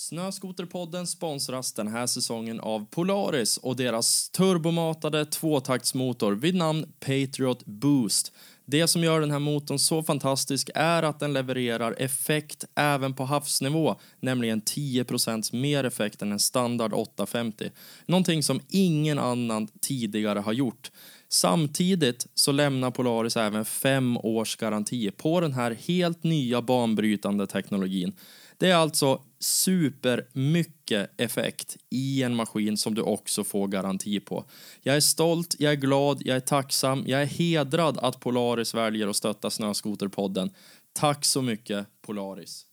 Snöskoterpodden sponsras den här säsongen av Polaris och deras turbomatade tvåtaktsmotor vid namn Patriot Boost. Det som gör den här motorn så fantastisk är att den levererar effekt även på havsnivå, nämligen 10% mer effekt än en standard 850. Någonting som ingen annan tidigare har gjort. Samtidigt så lämnar Polaris även fem års garanti på den här helt nya banbrytande teknologin. Det är alltså supermycket effekt i en maskin som du också får garanti på. Jag är stolt, jag är glad, jag är tacksam, jag är hedrad att Polaris väljer att stötta Snöskoterpodden. Tack så mycket Polaris.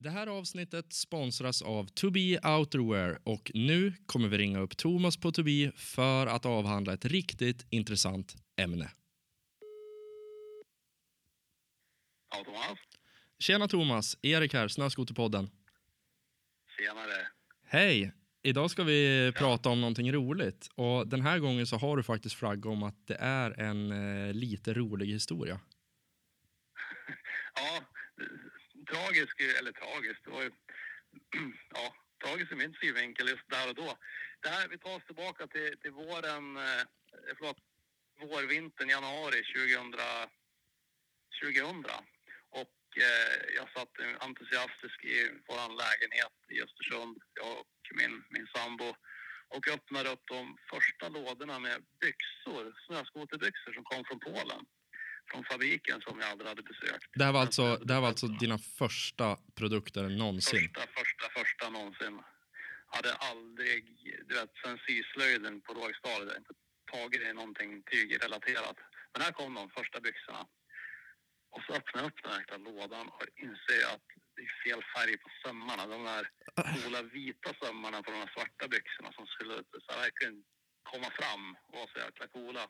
Det här avsnittet sponsras av Tobii Outerwear och nu kommer vi ringa upp Thomas på Tobii för att avhandla ett riktigt intressant ämne. Ja, Thomas. Tjena Thomas, Erik här, Snöskoterpodden. Tjenare. Hej! Idag ska vi prata om någonting roligt och den här gången så har du faktiskt flagga om att det är en eh, lite rolig historia. Ja, tragisk, eller tragiskt, det var ju, ja, tragiskt i min synvinkel just där och då. Det här, vi tar oss tillbaka till, till våren, eh, förlåt, vårvintern, januari 2000, 2000. Och eh, jag satt entusiastisk i vår lägenhet i Östersund, jag och min, min sambo, och öppnade upp de första lådorna med byxor, snöskoterbyxor som kom från Polen. Från fabriken som jag aldrig hade besökt. Det här var alltså, det här var alltså dina första produkter någonsin? Första, första, första någonsin. Hade aldrig, du vet, sen syslöjden på lågstadiet, inte tagit i någonting tygrelaterat. Men här kom de första byxorna. Och så öppnar jag upp den här jäkla lådan och inser att det är fel färg på sömmarna. De där coola vita sömmarna på de här svarta byxorna som skulle så här, verkligen komma fram och vara så jäkla coola.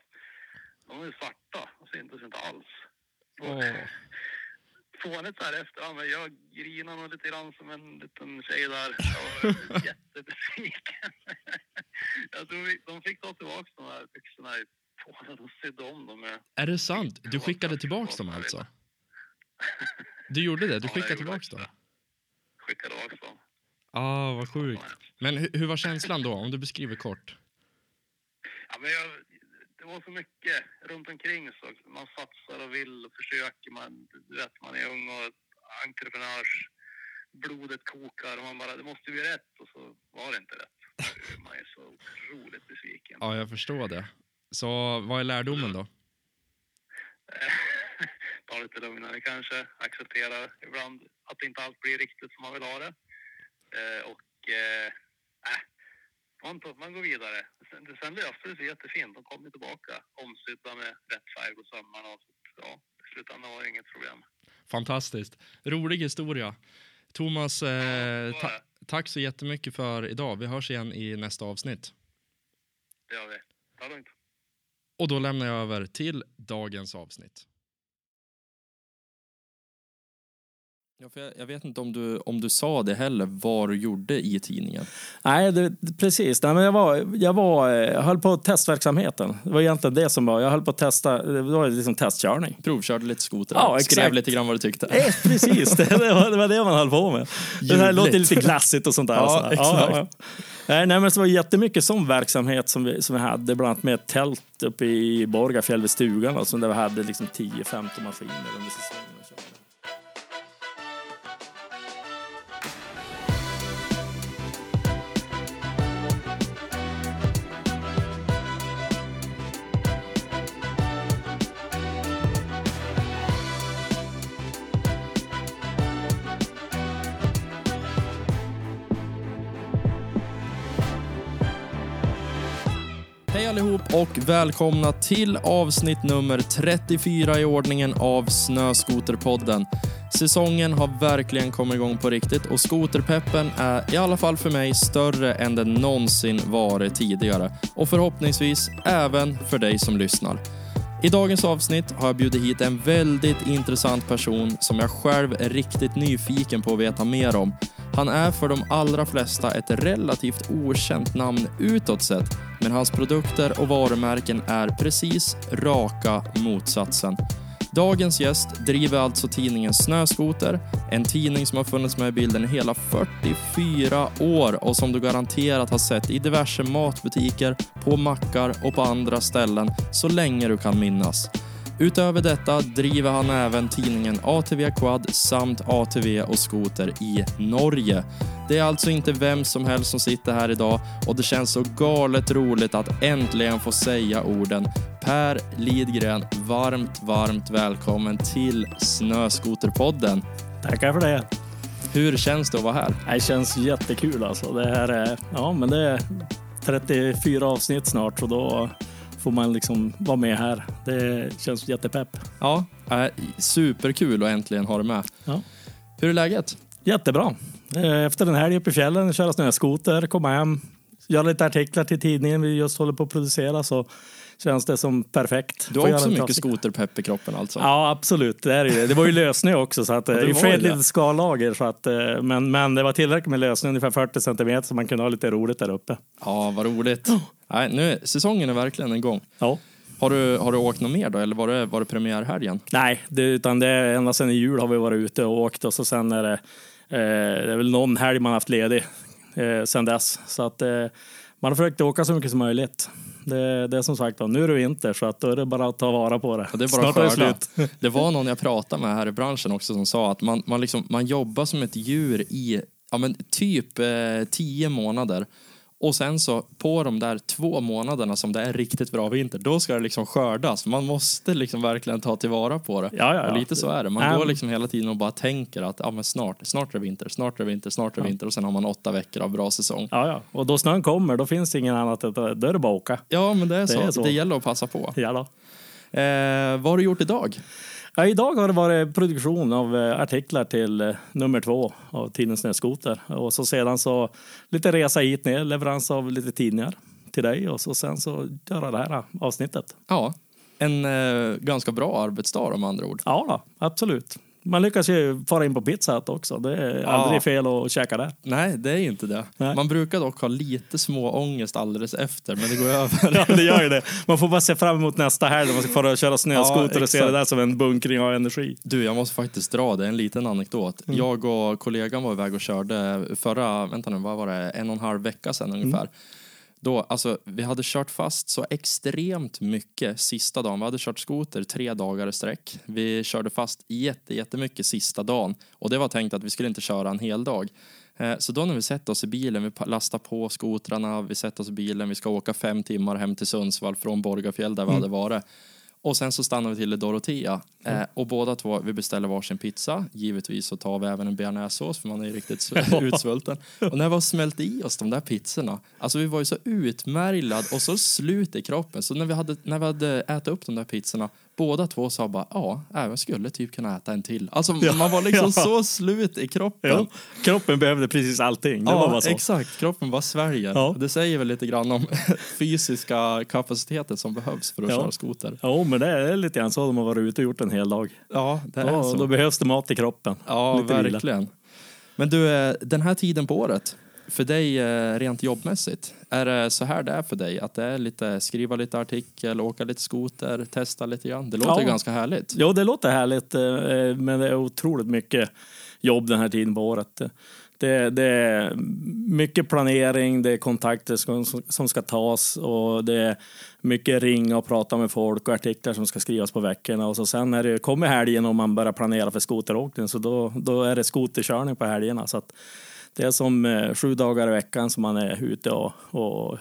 De är svarta och syntes inte alls. Åh. Fånigt så här efterhand, men jag grinar nog lite grann som en liten tjej där. Jag var jättebesviken. Jag tror vi, de fick ta tillbaka de här byxorna i Sydde om dem med Är det sant? Du skickade tillbaks dem alltså? Du gjorde det? Du Ja, skickade gjorde tillbaks dem? skickade tillbaka dem. Ah, vad sjukt. Men hur, hur var känslan då, om du beskriver kort? Ja, men jag, det var så mycket runt omkring så man satsar och vill och försöker. Man, du vet, man är ung och entreprenörs blodet kokar och man bara, det måste bli rätt och så var det inte rätt. Man är så otroligt besviken. Ja, jag förstår det. Så vad är lärdomen då? Ta lite lugnare kanske, acceptera ibland att inte allt blir riktigt som man vill ha det. Eh, och eh, äh, man, går vidare. Sen, sen löste det sig jättefint. De kom tillbaka omsydda med rätt färg på sömmarna. Och, så, ja, i slutändan var det inget problem. Fantastiskt. Rolig historia. Thomas, eh, ta- tack så jättemycket för idag. Vi hörs igen i nästa avsnitt. Det gör vi. Ta det lugnt. Och då lämnar jag över till dagens avsnitt. Ja, för jag, jag vet inte om du, om du sa det heller, vad du gjorde i tidningen. Nej, det, precis. Nej, men jag, var, jag, var, eh, jag höll på testverksamheten. Det var egentligen det som var. Jag höll på att testa. Det var liksom testkörning. Provkörde lite skoter, Ja, skrev lite grann vad du tyckte. Eh, precis, det, det, var, det var det man höll på med. Det här låter lite glassigt och sånt där. Ja, Så här. exakt. Nej, nej, men det var jättemycket sån verksamhet som vi, som vi hade, bland annat med ett tält uppe i Borgafjäll vid stugan, alltså, där vi hade liksom 10-15 maskiner under säsongen. Och välkomna till avsnitt nummer 34 i ordningen av Snöskoterpodden. Säsongen har verkligen kommit igång på riktigt och skoterpeppen är i alla fall för mig större än den någonsin varit tidigare och förhoppningsvis även för dig som lyssnar. I dagens avsnitt har jag bjudit hit en väldigt intressant person som jag själv är riktigt nyfiken på att veta mer om. Han är för de allra flesta ett relativt okänt namn utåt sett, men hans produkter och varumärken är precis raka motsatsen. dagens gäst driver alltså tidningen Snöskoter, en tidning som har funnits med i bilden i hela 44 år och som du garanterat har sett i diverse matbutiker, på mackar och på andra ställen så länge du kan minnas. Utöver detta driver han även tidningen ATV Quad samt ATV och skoter i Norge. Det är alltså inte vem som helst som sitter här idag och det känns så galet roligt att äntligen få säga orden Per Lidgren, varmt, varmt välkommen till Snöskoterpodden. Tackar för det. Hur känns det att vara här? Det känns jättekul alltså. Det här är, ja, men det är 34 avsnitt snart så då får man liksom vara med här. Det känns jättepepp. Ja, äh, superkul att äntligen ha dig med. Ja. Hur är läget? Jättebra. Eh, Efter den här uppe i fjällen, köra snöskoter, komma hem, göra lite artiklar till tidningen vi just håller på att producera så känns det som perfekt. Du har också mycket skoterpepp i kroppen alltså? Ja, absolut. Det, är det. det var ju lösning också, så att, Ja, det ja, i litet skallager. Så att, eh, men, men det var tillräckligt med lösning, ungefär 40 centimeter, så man kunde ha lite roligt där uppe. Ja, vad roligt. Nej, nu, säsongen är verkligen igång. Ja. Har du, har du åkt något mer då, eller var det, var det premiärhelgen? Nej, det, utan det är ända sedan i jul har vi varit ute och åkt och så sen är det, eh, det är väl någon helg man haft ledig eh, sen dess. Så att eh, man har försökt åka så mycket som möjligt. Det, det är som sagt nu är det vinter så att då är det bara att ta vara på det. Och det är bara Snart är det slut. Det var någon jag pratade med här i branschen också som sa att man, man, liksom, man jobbar som ett djur i ja, men typ eh, tio månader. Och sen så på de där två månaderna som det är riktigt bra vinter, då ska det liksom skördas. Man måste liksom verkligen ta tillvara på det. Ja, ja, ja. Och lite så är det. Man Nej, går liksom hela tiden och bara tänker att ja, men snart, snart är det vinter, snart är det vinter, snart är det vinter och sen har man åtta veckor av bra säsong. Ja, ja. Och då snön kommer, då finns det ingen annat än då är det bara att åka. Ja, men det är, så. är så. Det gäller att passa på. Ja, då. Eh, vad har du gjort idag? Ja, idag har det varit produktion av eh, artiklar till eh, nummer två av tidningen Snöskoter. Och så sedan så lite resa hit ner, leverans av lite tidningar till dig och så sen så göra det här avsnittet. Ja, en eh, ganska bra arbetsdag om andra ord. Ja, då, absolut. Man lyckas ju fara in på Pizza Hut också. Det är Ja. aldrig fel att käka där. Nej, det är inte det. Nej. Man brukar dock ha lite små ångest alldeles efter, men det går över. Ja, det gör ju det. Man får bara se fram emot nästa helg när man ska fara och köra snöskoter Ja, och se det där som en bunkring av energi. Du, jag måste faktiskt dra det, en liten anekdot. Mm. Jag och kollegan var iväg och körde förra, vänta nu, vad var det, en och en halv vecka sedan Mm. Då, alltså, vi hade kört fast så extremt mycket sista dagen. Vi hade kört skoter tre dagar i sträck. Vi körde fast jätte, jättemycket sista dagen. Och det var tänkt att vi skulle inte köra en hel dag. Eh, Så då när vi sätter oss i bilen, vi lastar på skotrarna, vi sätter oss i bilen, vi ska åka fem timmar hem till Sundsvall från Borgafjäll där vi hade varit. Och sen så stannar vi till i Dorotea. Eh, och båda två, vi beställer varsin pizza. Givetvis så tar vi även en bearnaisesås för man är riktigt sv- utsvulten. Och när vi har smält i oss de där pizzorna, alltså vi var ju så utmärglad och så slut i kroppen. Så när vi hade, när vi hade ätit upp de där pizzorna, båda två sa bara ja, jag skulle typ kunna äta en till. Alltså man var liksom Ja. så slut i kroppen. Ja. Kroppen behövde precis allting. Det var så. exakt. Kroppen sväljer. Ja. Det säger väl lite grann om fysiska kapaciteten som behövs för att Ja. köra skoter. Jo, men det är lite grann så de har varit ute och gjort en hel dag. Ja, det är Ja, så. då behövs det mat i kroppen. Ja, Lite vila. verkligen. Men du, eh, den här tiden på året, för dig eh, rent jobbmässigt, är det så här det är för dig? Att det är lite, skriva lite artikel, åka lite skoter, testa lite grann? Det låter Ja. ganska härligt. Jo, det låter härligt, eh, men det är otroligt mycket jobb den här tiden på året. Det, det är mycket planering, det är kontakter som, som ska tas och det är mycket ringa och prata med folk och artiklar som ska skrivas på veckorna. Och så sen när det kommer helgen och man börjar planera för skoteråkning så då, då är det skoterkörning på helgerna. Så att det är som eh, sju dagar i veckan som man är ute och, och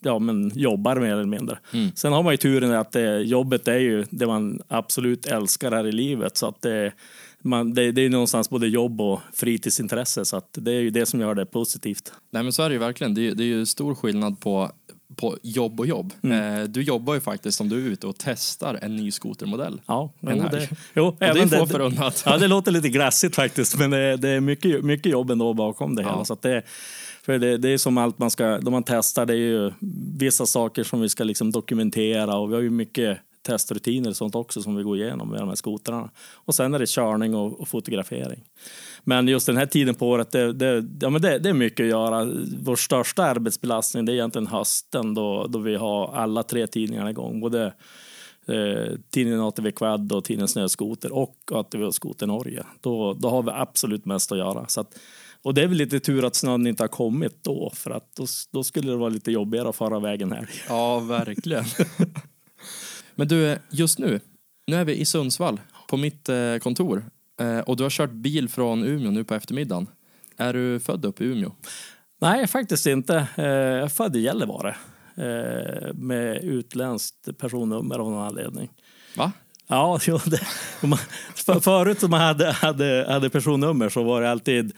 ja, men jobbar mer eller mindre. Sen har man ju turen att det, jobbet är ju det man absolut älskar här i livet. Så att det, man, det, det är någonstans både jobb och fritidsintresse. Så att det är ju det som gör det positivt. Nej men så är det ju verkligen. Det är, det är ju stor skillnad på, på jobb och jobb. Mm. Eh, du jobbar ju faktiskt om du är ute och testar en ny skotermodell. Ja, En jo, det, jo, Och det är även få förunnat. Ja, det låter lite glassigt faktiskt, men det, det är mycket, mycket jobb ändå bakom det hela. Ja. Så det, för det, det är som allt man ska, då man testar, det är ju vissa saker som vi ska liksom dokumentera och vi har ju mycket testrutiner och sånt också som vi går igenom med de här skotrarna. Och sen är det körning och, och fotografering. Men just den här tiden på året, det, det, ja, men det, det är mycket att göra. Vår största arbetsbelastning det är egentligen hösten då, då vi har alla tre tidningarna igång. Både eh, tidningen ATV Quad och tidningen Snöskoter och ATV Skoter Norge. Då, då har vi absolut mest att göra. Så att, och det är väl lite tur att snön inte har kommit då, för att då, då skulle det vara lite jobbigare att fara vägen här. Ja, verkligen. Men du, just nu, nu är vi i Sundsvall på mitt eh, kontor eh, och du har kört bil från Umeå nu på eftermiddagen. Är du född upp i Umeå? Nej, faktiskt inte. Eh, jag är född i Gällivare med utländskt personnummer av någon anledning. Va? Ja, jo, det, man, för, förut när man hade, hade, hade personnummer så var det alltid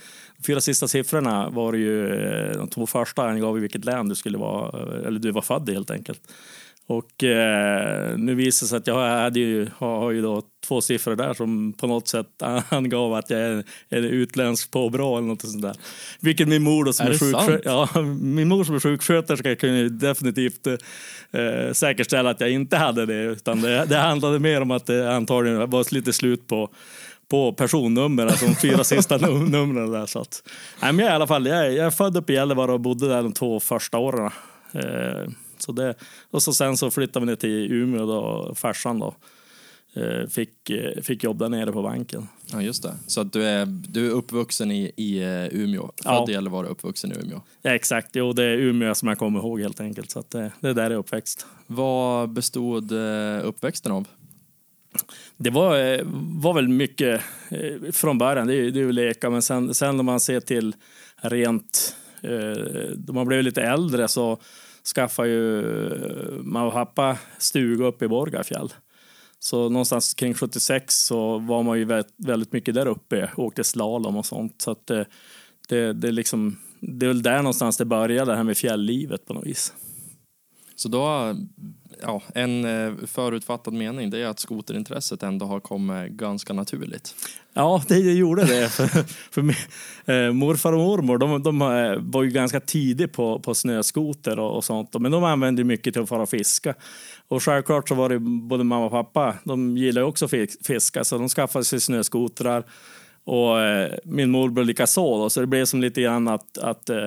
fyra sista siffrorna var det ju de två första angav vilket län du skulle vara, eller du var född i helt enkelt. Och eh, nu visar det sig att jag hade ju, har, ju då två siffror där som på något sätt angav att jag är, är utländsk påbrå eller något sånt där. Vilket min mor då som Är är, sjuksköterska, ja, min mor som är sjuksköterska kunde ju definitivt eh, säkerställa att jag inte hade det. Utan det, det handlade mer om att det antagligen var lite slut på på personnummer, alltså de fyra sista num- numren där. Så att, nej, men jag, i alla fall, jag, jag är född uppe i Gällivare och bodde där de två första åren. Eh, så det, och så sen så flyttade vi ner till Umeå då, farsan då. Eh, fick, eh, fick jobb där nere på banken. Ja, just det. Så att du är, du är uppvuxen i, i eh, Umeå? Född Ja. i Gällivare, uppvuxen i Umeå. Ja, exakt, jo det är Umeå som jag kommer ihåg helt enkelt. Så att det, det är där jag är uppväxt. Vad bestod uppväxten av? Det var, var väl mycket från början, det är, det är ju leka, men sen, sen när man ser till rent, eh, då man blev lite äldre så skaffade ju eh, mauhappa stuga uppe i Borgafjäll. Så någonstans kring 76 så var man ju väldigt, väldigt mycket där uppe, åkte slalom och sånt. Så att eh, det, det, det, liksom, det är väl där någonstans det började, det här med fjälllivet på något vis. Så då, ja, en eh, förutfattad mening det är att skoterintresset ändå har kommit ganska naturligt. Ja, det gjorde det. för, för min, eh, morfar och mormor de, de eh, var ju ganska tidigt på, på snöskoter och, och sånt. Men de använde mycket till att fara och fiska. Och självklart så var det både mamma och pappa, de gillar ju också fiska så de skaffade sig snöskotrar. Och eh, min morbror likaså då, så det blev som lite grann att, att eh,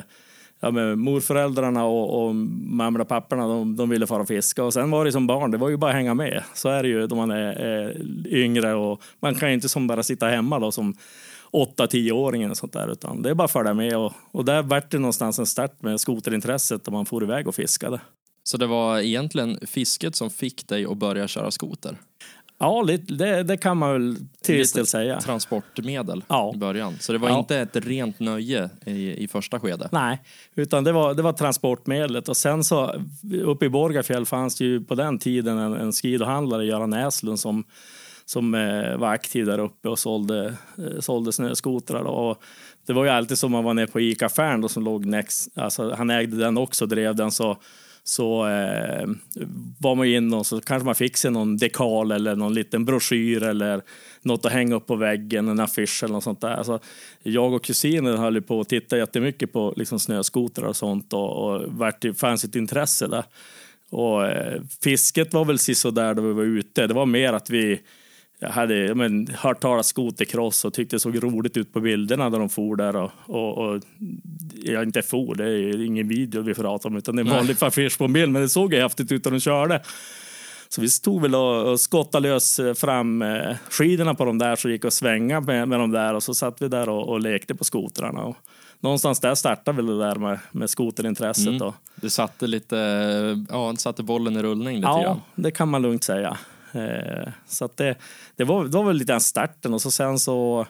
ja, men morföräldrarna och, och mamma och papporna de, de ville fara och fiska. Och sen var det som barn, det var ju bara att hänga med. Så är det ju då man är, är yngre och man kan ju inte som bara sitta hemma då som 8-10-åringen och sånt där utan det är bara att följa med och, och där vart det någonstans en start med skoterintresset och man får iväg och fiskade. Så det var egentligen fisket som fick dig att börja köra skoter? Ja, lite, det, det kan man väl till viss del säga. Transportmedel Ja. i början. Så det var Ja. inte ett rent nöje i, i första skedet? Nej, utan det var, det var transportmedlet. Och sen så uppe i Borgafjäll fanns det ju på den tiden en, en skidohandlare, Göran Näslund, som, som eh, var aktiv där uppe och sålde, eh, sålde snöskotrar. då. Och det var ju alltid som man var nere på Ica-affären som låg next, alltså han ägde den också, drev den så så eh, var man in och så kanske man fick sig någon dekal eller någon liten broschyr eller något att hänga upp på väggen, en affisch eller något sånt där. Så jag och kusinen höll ju på att titta jättemycket på liksom, snöskotrar och sånt och, och vart det fanns ett intresse där. Och eh, fisket var väl där då vi var ute. Det var mer att vi jag hade ja, men, hört talas skotercross och tyckte det såg roligt ut på bilderna där de for där. Och, och, och jag inte for, det är ingen video vi pratar om utan det är en vanlig affisch på en bild. Men det såg ju häftigt ut när de körde. Så vi stod väl och, och skottade lös fram eh, skidorna på de där så gick och svänga med, med de där och så satt vi där och, och lekte på skotrarna. Och någonstans där startade väl det där med, med skoterintresset. Mm. Då. Du satte lite, ja, satte bollen i rullning lite Ja, grann. det kan man lugnt säga. Eh, så att det, det, var, det var väl lite starten och så sen så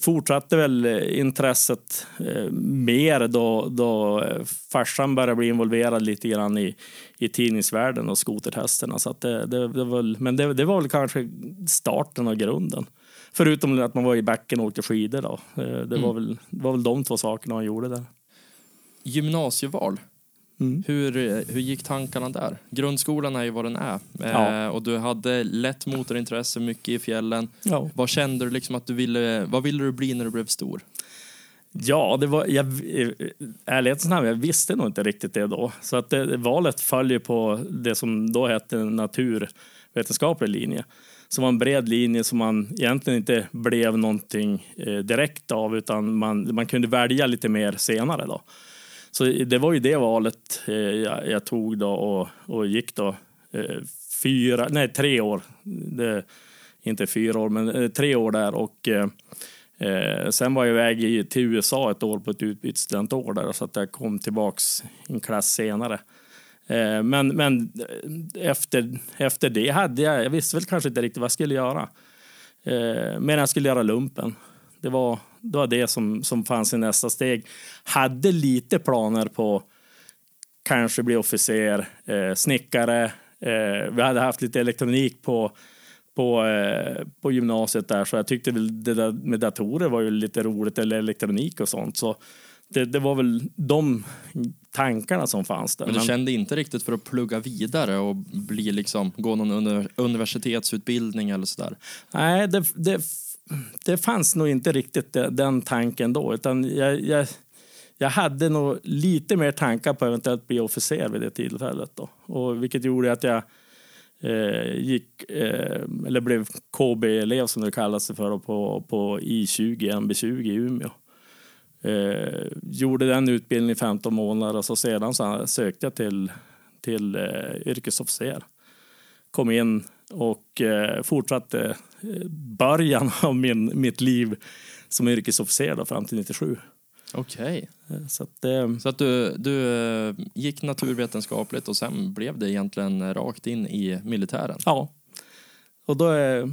fortsatte väl intresset eh, mer då, då farsan började bli involverad lite grann i, i tidningsvärlden och skotertesterna. Så att det, det, det var, men det, det var väl kanske starten och grunden. Förutom att man var i backen och åkte skidor. Då. Eh, Det, var väl, det var väl de två sakerna man gjorde där. Gymnasieval, Mm. hur, hur gick tankarna där? Grundskolan är ju vad den är. Ja. Eh, och du hade lätt motorintresse, mycket i fjällen. Ja. Vad kände du liksom att du ville, vad ville du bli när du blev stor? Ja, det var, jag, ärlighetens namn, jag visste nog inte riktigt det då. Så att det, valet följer på det som då hette naturvetenskaplig linje. Som var en bred linje som man egentligen inte blev någonting eh, direkt av utan man, man kunde välja lite mer senare. Då. Så det var ju det valet eh, jag, jag tog då och, och gick då eh, fyra, nej tre år. Det, inte fyra år, men eh, tre år där. Och eh, eh sen var jag iväg till USA ett år på ett utbytesstudentår där så att jag kom tillbaks en klass senare. Eh, men, men eh, efter, efter det hade jag, jag visste väl kanske inte riktigt vad jag skulle göra. Eh, men jag skulle göra lumpen. Det var, det var det som, som fanns i nästa steg. Hade lite planer på kanske bli officer, eh, snickare. Eh, vi hade haft lite elektronik på, på, eh, på gymnasiet där så jag tyckte väl det där med datorer var ju lite roligt eller elektronik och sånt. Så det, det var väl de tankarna som fanns där. Men du kände inte riktigt för att plugga vidare och bli liksom, gå någon universitetsutbildning eller sådär? Nej, det, det, det fanns nog inte riktigt den tanken då, utan jag, jag, jag hade nog lite mer tankar på att eventuellt bli officer vid det tillfället då. Och vilket gjorde att jag eh, gick, eh, eller blev KB-elev som det kallas för på, på I20, MB20 i Umeå. Eh, gjorde den utbildningen i 15 månader och så sedan så sökte jag till, till eh, yrkesofficer. Kom in och eh, fortsatte eh, början av min, mitt liv som yrkesofficer då, fram till 97. Okej. Okay. Eh, så att, eh, så att du, du gick naturvetenskapligt och sen blev det egentligen rakt in i militären? Ja, och då eh,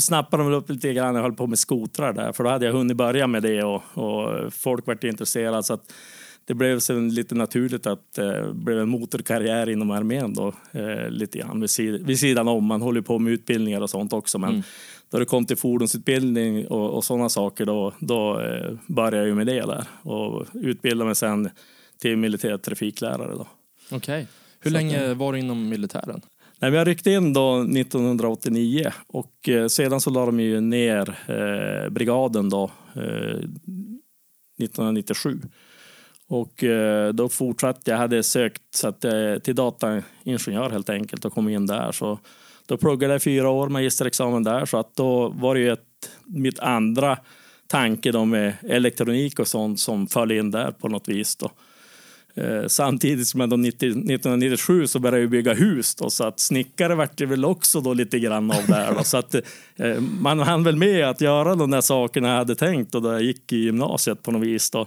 snappade de upp lite grann. Jag höll på med skotrar där, för då hade jag hunnit börja med det och, och folk vart intresserade. Så att det blev sen lite naturligt att det eh, blev en motorkarriär inom armén då, eh, lite grann vid, sid vid sidan om. Man håller på med utbildningar och sånt också, men mm. då det kom till fordonsutbildning och, och sådana saker, då, då eh, började jag med det där och utbildade mig sen till militär trafiklärare. Okej. Okay. Hur Så länge att, var du inom militären? Nej, jag ryckte in då 1989 och eh, sedan så la de ju ner eh, brigaden då eh, 1997. Och eh, då fortsatte jag, hade sökt så att, eh, till dataingenjör helt enkelt och kom in där. Så då pluggade jag fyra år magisterexamen där så att då var det ju ett, mitt andra tanke då med elektronik och sånt som föll in där på något vis. Då. Eh, samtidigt som jag då 90, 1997 så började jag bygga hus då, så att snickare vart det väl också då lite grann av där. Då, så att eh, man hann väl med att göra de där sakerna jag hade tänkt då jag gick i gymnasiet på något vis. Då.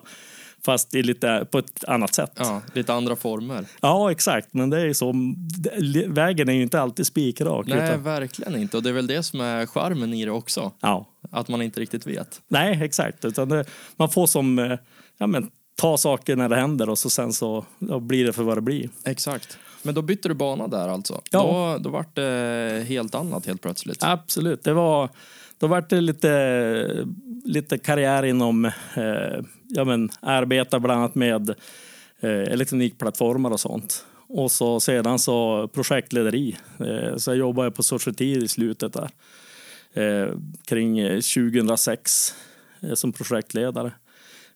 Fast i lite, på ett annat sätt. Ja, lite andra former. Ja, exakt. Men det är så, vägen är ju inte alltid spikrak. Nej, utan... verkligen inte. Och det är väl det som är charmen i det också. Ja. Att man inte riktigt vet. Nej, exakt. Utan det, man får som eh, ja, men, ta saker när det händer och så sen så blir det för vad det blir. Exakt. Men då bytte du bana där alltså? Ja. Då, då var det helt annat helt plötsligt? Absolut. Det var, då var det lite, lite karriär inom, eh, ja men arbetar bland annat med eh, elektronikplattformar och sånt. Och så sedan så projektlederi. Eh, så jag jobbade på Society i slutet där. Eh, kring eh, 2006 eh, som projektledare.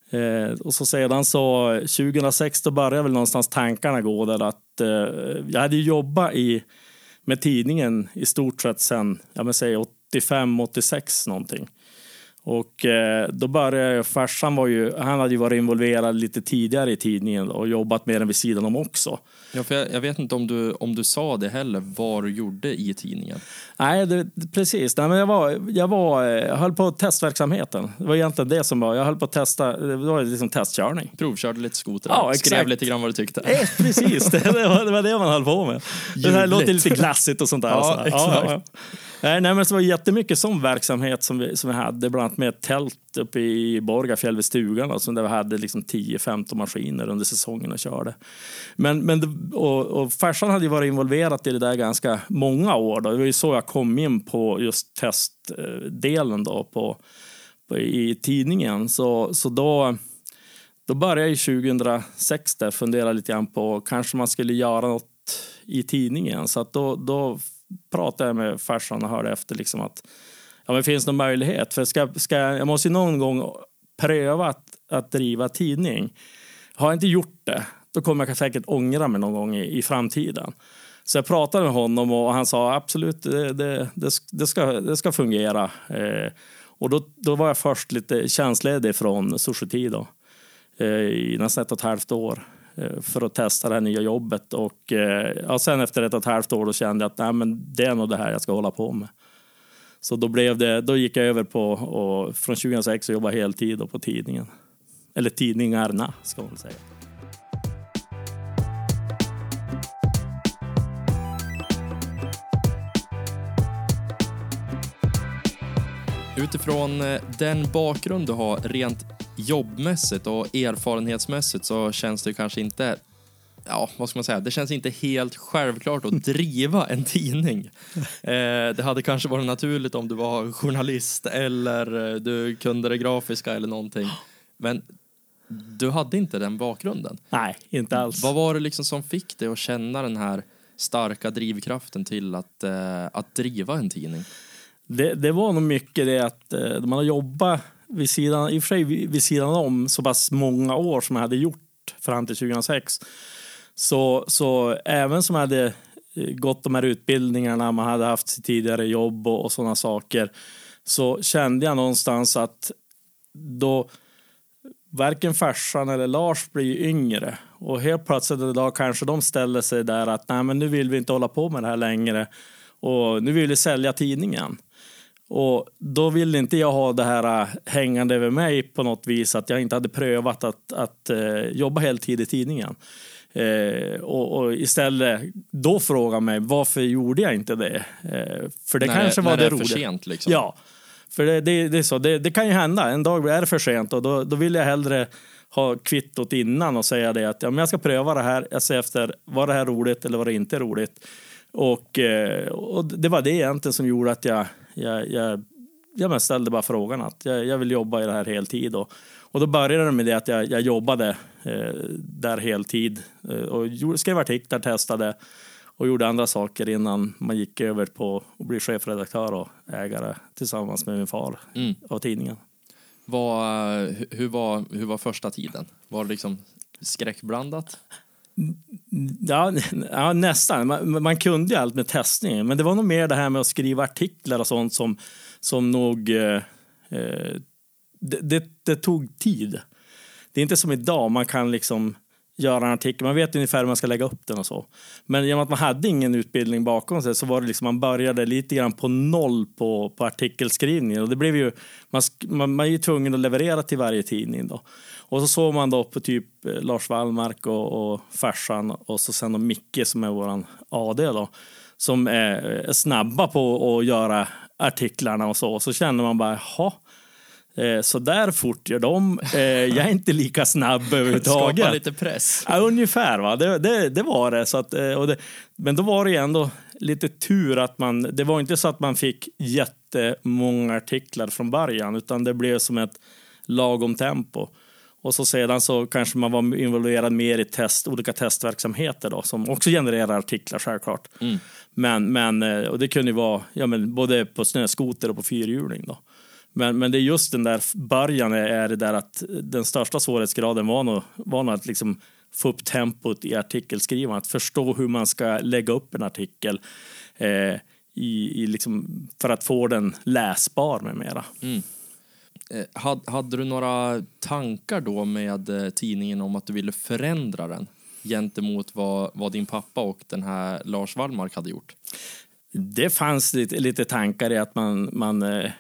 Eh, och så sedan så 2006 då började väl någonstans tankarna gå där att eh, jag hade jobbat i, med tidningen i stort sett sedan jag vill säga 85, 86 någonting. Och eh, då började jag, farsan var ju, han hade ju varit involverad lite tidigare i tidningen och jobbat med den vid sidan om också. Ja, för jag, jag, vet inte om du, om du sa det heller, vad du gjorde i tidningen. Nej, det, precis. Nej, men jag, var, jag, var, jag höll på testverksamheten. Det var egentligen det som var, jag höll på att testa, det var liksom testkörning. Provkörde lite skoter, ja, skrev lite grann vad du tyckte. Eh, precis, det, det, var, det man höll på med. Det här låter lite glassigt och sånt där. Ja, exakt. Ja, ja. Nej, men det var jättemycket sån verksamhet som vi, som vi hade, bland annat med ett tält uppe i Borgafjäll vid stugan, alltså, där vi hade liksom 10-15 maskiner under säsongen och körde. Men, men, och, och farsan hade ju varit involverad i det där ganska många år. Då. Det var ju så jag kom in på just testdelen då på, på i tidningen. Så, så då, då började jag 2006 där fundera lite grann på kanske man skulle göra något i tidningen. Så att då, då pratade jag med farsan och hörde efter liksom att ja, men finns det någon möjlighet? För ska, ska, jag måste ju någon gång pröva att, att driva tidning. Har jag inte gjort det, då kommer jag säkert ångra mig någon gång i, i framtiden. Så jag pratade med honom och han sa absolut, det, det, det, ska, det ska fungera. Eh, och då, då var jag först lite tjänstledig från Sushi då, eh, i nästan ett och ett halvt år. Eh, för att testa det här nya jobbet. Och eh, ja, sen efter ett och ett halvt år då kände jag att nej, men det är nog det här jag ska hålla på med. Så då, blev det, då gick jag över på, och från 2006 och jobbade heltid på tidningen. Eller tidningarna, ska man säga. Utifrån eh, den bakgrund du har rent jobbmässigt och erfarenhetsmässigt så känns det kanske inte Ja, vad ska man säga? Det känns inte helt självklart att driva en tidning. Eh, det hade kanske varit naturligt om du var journalist eller eh, du kunde det grafiska eller någonting. Men du hade inte den bakgrunden. Nej, inte alls. Vad var det liksom som fick dig att känna den här starka drivkraften till att, eh, att driva en tidning? Det, det var nog mycket det att eh, man har jobbat vid sidan, i och för sig vid sidan om så pass många år som jag hade gjort fram till 2006. Så, så även som jag hade eh, gått de här utbildningarna, man hade haft sitt tidigare jobb och, och sådana saker, så kände jag någonstans att då varken farsan eller Lars blir yngre och helt plötsligt idag kanske de ställer sig där att nej men nu vill vi inte hålla på med det här längre och nu vill vi sälja tidningen. Och då ville inte jag ha det här äh, hängande över mig på något vis att jag inte hade prövat att, att uh, jobba heltid i tidningen. Uh, och, och, istället då fråga mig varför gjorde jag inte det? Uh, för det när kanske var när det, det är roliga. för sent liksom. Ja, för det, det, det är så. Det, det, kan ju hända. En dag är det för sent och då, då vill jag hellre ha kvittot innan och säga det att ja, men jag ska pröva det här. Jag ser efter, var det här roligt eller var det inte roligt? Och, och det var det egentligen som gjorde att jag, jag, jag jag ställde bara frågan att jag, jag, vill jobba i det här heltid. Och, och då började det med det att jag, jag jobbade eh, där heltid eh, och gjorde, skrev artiklar, testade och gjorde andra saker innan man gick över på att bli chefredaktör och ägare tillsammans med min far Mm. av tidningen. Vad, hur, var, hur var första tiden? Var det liksom skräckblandat? Ja, ja nästan. Man, man kunde ju allt med testning, men det var nog mer det här med att skriva artiklar och sånt som, som nog... Eh, eh, det, det, det, tog tid. Det är inte som idag, man kan liksom göra en artikel, man vet ungefär hur man ska lägga upp den och så. Men genom att man hade ingen utbildning bakom sig så var det liksom, man började lite grann på noll på, på artikelskrivningen. Och det blev ju, man, man, man är ju tvungen att leverera till varje tidning då. Och så såg man då på typ Lars Wallmark och, och farsan och så sen då Micke som är våran AD då. Som är, är snabba på att göra artiklarna och så. Så känner man bara, jaha. Eh, så där fort gör de. Eh, jag är inte lika snabb överhuvudtaget. Skapa lite press. Ja, ungefär, va? Det, det, det var det. Så att, eh, och det. Men då var det ändå lite tur att man... Det var inte så att man fick jättemånga artiklar från början utan det blev som ett lagom tempo. Och så sedan så kanske man var involverad mer i test, olika testverksamheter då, som också genererar artiklar självklart. Mm. Men, men och det kunde ju vara ja, men både på snöskoter och på fyrhjuling. Då. Men, men det är just den där början är det där att den största svårighetsgraden var nog, var nog att liksom få upp tempot i artikelskrivandet, att förstå hur man ska lägga upp en artikel eh, i, i liksom, för att få den läsbar med mera. Mm. Eh, hade, hade du några tankar då med eh, tidningen om att du ville förändra den gentemot vad, vad din pappa och den här Lars Wallmark hade gjort? Det fanns lite, lite tankar i att man, man eh,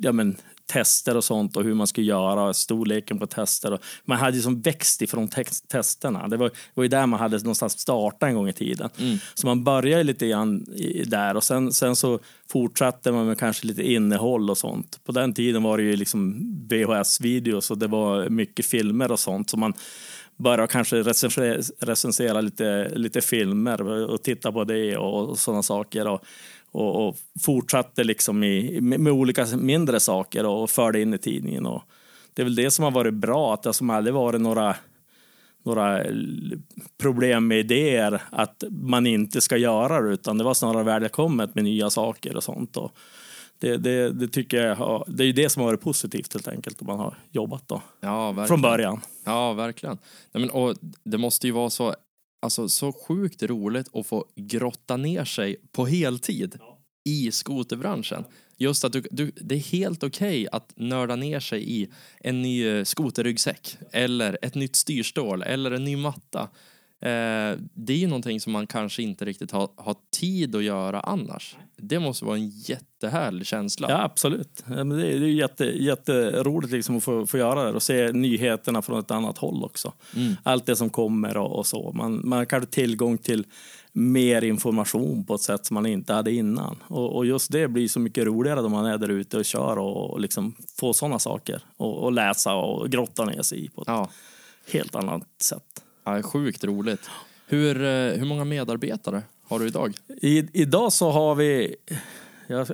ja, men, tester och sånt och hur man skulle göra, storleken på tester. Och man hade ju som växt ifrån te testerna. Det var, det var ju där man hade någonstans startat en gång i tiden. Mm. Så man började lite grann där och sen, sen så fortsatte man med kanske lite innehåll och sånt. På den tiden var det ju liksom VHS-videos och det var mycket filmer och sånt. Så man började kanske recensera, recensera lite, lite filmer och titta på det och, och sådana saker. Och, och, och, fortsatte liksom i, med, med, olika mindre saker och förde in i tidningen. Och det är väl det som har varit bra, att det som aldrig varit några, några problem med idéer att man inte ska göra det, utan det var snarare välkommet med nya saker och sånt. Och det, det, det tycker jag har, det är det som har varit positivt helt enkelt, om man har jobbat då. Ja, Från början. Ja, verkligen. Nej, men, och det måste ju vara så, alltså, så sjukt roligt att få grotta ner sig på heltid ja. i skoterbranschen. Just att du, du, det är helt okej att nörda ner sig i en ny skoterryggsäck eller ett nytt styrstål eller en ny matta. Eh, det är ju någonting som man kanske inte riktigt har, har tid att göra annars. Det måste vara en jättehärlig känsla. Ja, absolut. Det är, det är jätte, jätteroligt liksom att få, få göra det och se nyheterna från ett annat håll också. Mm. Allt det som kommer och, och så. Man, man kan ha tillgång till mer information på ett sätt som man inte hade innan. Och, och just det blir så mycket roligare då man är där ute och kör och, och liksom får sådana saker och, och läsa och grotta ner sig i på ett Ja, helt annat sätt. Ja sjukt roligt. Hur, eh, hur många medarbetare har du idag? I, idag så har vi, jag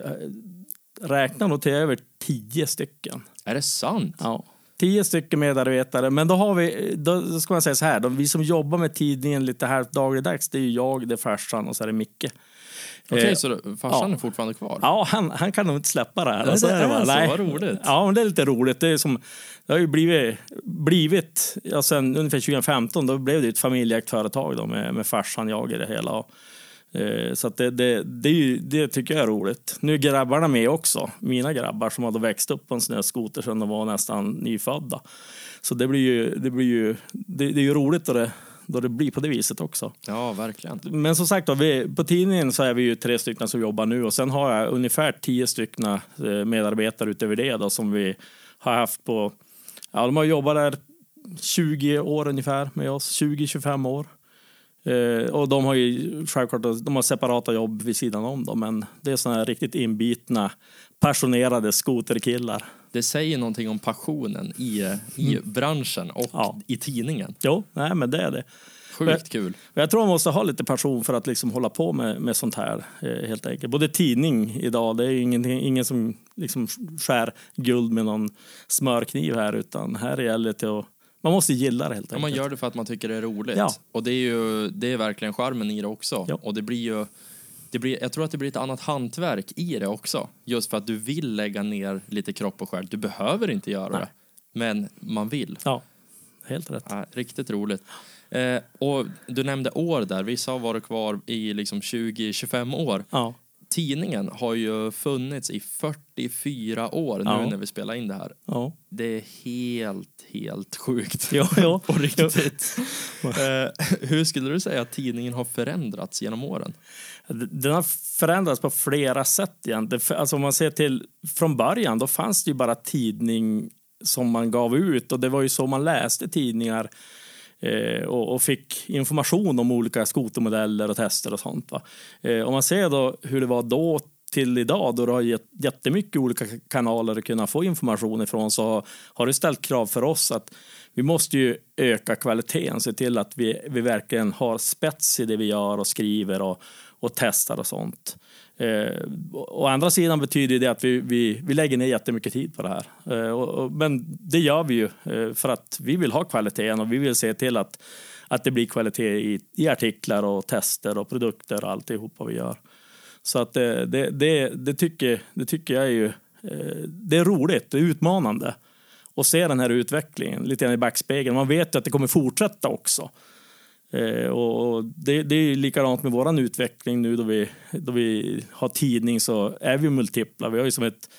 räknar nog till över tio stycken. Är det sant? Ja. Tio stycken medarbetare, men då har vi, då ska man säga så här, då, vi som jobbar med tidningen lite här dagligdags, det är ju jag, det är farsan och så är det Micke. Okej, Eh, så farsan ja. är fortfarande kvar? Ja, han, han kan nog inte släppa det här. Nej, Alltså, det är så, nej. vad roligt. Ja, men det är lite roligt. Det, är som, det har ju blivit, blivit ja, sen ungefär 2015, då blev det ett familjeägt företag då, med, med farsan, jag i det hela. Och, eh, så det, det, det, är ju, det tycker jag är roligt. Nu är grabbarna med också. Mina grabbar som hade växt upp på en snöskoter sedan de var nästan nyfödda. Så det blir ju, det blir ju, det, det är ju roligt då det, då det blir på det viset också. Ja, verkligen. Men som sagt, då, vi, på tidningen så är vi ju tre stycken som jobbar nu och sen har jag ungefär tio stycken eh, medarbetare utöver det då, som vi har haft på, ja de har jobbat där 20 år ungefär med oss, 20-25 år. Eh, och de har ju självklart de har separata jobb vid sidan om då, men det är sådana här riktigt inbitna, passionerade skoterkillar. Det säger någonting om passionen i, i branschen och Ja. i tidningen. Jo, nej men det är det. Sjukt kul. Jag tror man måste ha lite passion för att liksom hålla på med, med sånt här. Eh, helt enkelt. Både tidning idag, det är ju ingenting, ingen som liksom skär guld med någon smörkniv här utan här gäller det att man måste gilla det helt Ja, enkelt. man gör det för att man tycker det är roligt. Ja. Och det är ju det är verkligen charmen i det också. Ja. Och det blir ju det blir, jag tror att det blir ett annat hantverk i det också. Just för att du vill lägga ner lite kropp och själ. Du behöver inte göra Nej. det. Men man vill. Ja, helt rätt. Ja, riktigt roligt. Eh, och du nämnde år där. Vissa har varit kvar i liksom 20-25 år. Ja, Tidningen har ju funnits i 44 år nu Ja. när vi spelar in det här. ja. Det är helt, helt sjukt. Jo, jo. På riktigt. eh, hur skulle du säga att tidningen har förändrats genom åren? Den har förändrats på flera sätt. För- Alltså om man ser till från början, då fanns det ju bara tidning som man gav ut och det var ju så man läste tidningar Eh, och, och fick information om olika skotermodeller och tester och sånt. Va? Eh, om man ser då hur det var då till idag då du har gett jättemycket olika kanaler att kunna få information ifrån så har det ställt krav för oss att vi måste ju öka kvaliteten, se till att vi, vi verkligen har spets i det vi gör och skriver och, och testar och sånt. Eh, å andra sidan betyder det att vi, vi, vi lägger ner jättemycket tid på det här. Eh, och, och, men det gör vi ju eh, för att vi vill ha kvaliteten och vi vill se till att, att det blir kvalitet i, i artiklar och tester och produkter och alltihopa vi gör. Så att det, det, det, det, tycker, det tycker jag är ju eh, det är roligt, det är utmanande att se den här utvecklingen lite grann i backspegeln. Man vet ju att det kommer fortsätta också. Eh, och och det, det är likadant med vår utveckling nu då vi, då vi har tidning så är vi multipla. Vi har ju som ett,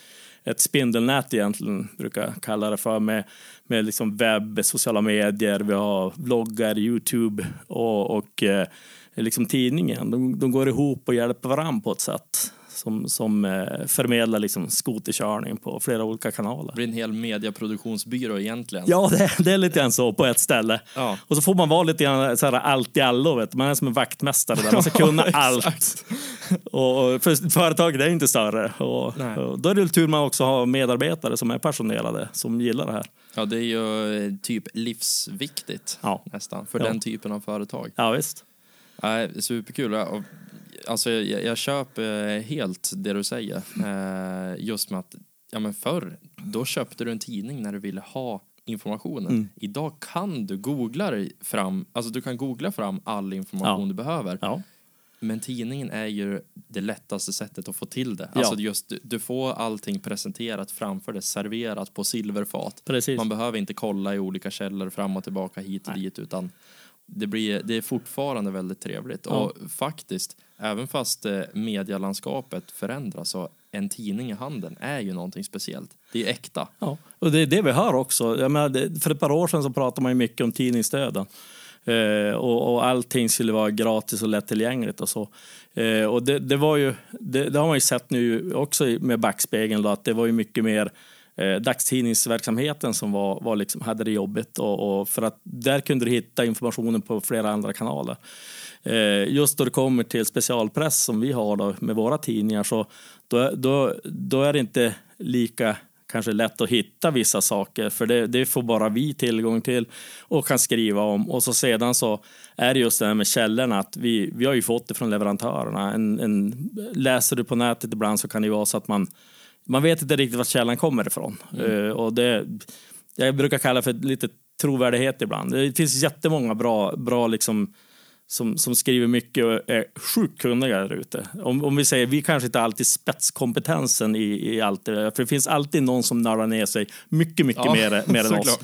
ett spindelnät egentligen, brukar jag kalla det för, med, med liksom webb, sociala medier, vi har vloggar, Youtube och, och eh, liksom tidningen. De, de går ihop och hjälper varandra på ett sätt som, som eh, förmedlar liksom skoterkörning på flera olika kanaler. Det blir en hel mediaproduktionsbyrå egentligen. Ja, det, det är lite grann så på ett ställe. Ja. Och så får man vara lite grann så här allt i allo. Vet. Man är som en vaktmästare där. Man ska kunna Ja, allt. Och för företaget är inte större. Och, och då är det tur man också har medarbetare som är passionerade, som gillar det här. Ja, det är ju eh, typ livsviktigt Ja. nästan för den typen av företag. Ja, visst. Nej, superkul. Alltså, jag, jag köper eh, helt det du säger. Eh, just med att, ja men förr, då köpte du en tidning när du ville ha informationen. Mm. Idag kan du googla fram, alltså du kan googla fram all information Ja. du behöver. Ja, Men tidningen är ju det lättaste sättet att få till det. Ja. Alltså just, du, du får allting presenterat framför dig, serverat på silverfat. precis. Man behöver inte kolla i olika källor fram och tillbaka hit och Nej. dit utan det, blir, det är fortfarande väldigt trevligt. Ja. Och faktiskt, även fast eh, medialandskapet förändras så en tidning i handen är ju någonting speciellt. Det är äkta. Ja, och det är det vi hör också. Jag menar, för ett par år sedan så pratade man ju mycket om tidningsdöden. Eh, och, och allting skulle vara gratis och lättillgängligt och så. Eh, och det, det var ju, det, det, har man ju sett nu också med backspegeln då, att det var ju mycket mer eh, dagstidningsverksamheten som var, var liksom, hade det jobbigt och, och, för att där kunde du hitta informationen på flera andra kanaler. Eh, just då det kommer till specialpress som vi har då, med våra tidningar så då, då, då är det inte lika kanske lätt att hitta vissa saker för det, det, får bara vi tillgång till och kan skriva om. Och så sedan så är det just det här med källorna att vi, vi har ju fått det från leverantörerna. En, en, läser du på nätet ibland så kan det vara så att man, man vet inte riktigt var källan kommer ifrån. Mm. Uh, och det, jag brukar kalla det för lite trovärdighet ibland. Det finns jättemånga bra, bra liksom, som, som skriver mycket och är sjukt kunniga där ute. Om, om vi säger, vi kanske inte alltid spetskompetensen i, i allt det där, för det finns alltid någon som nörrar ner sig mycket, mycket ja, mer, mer än oss.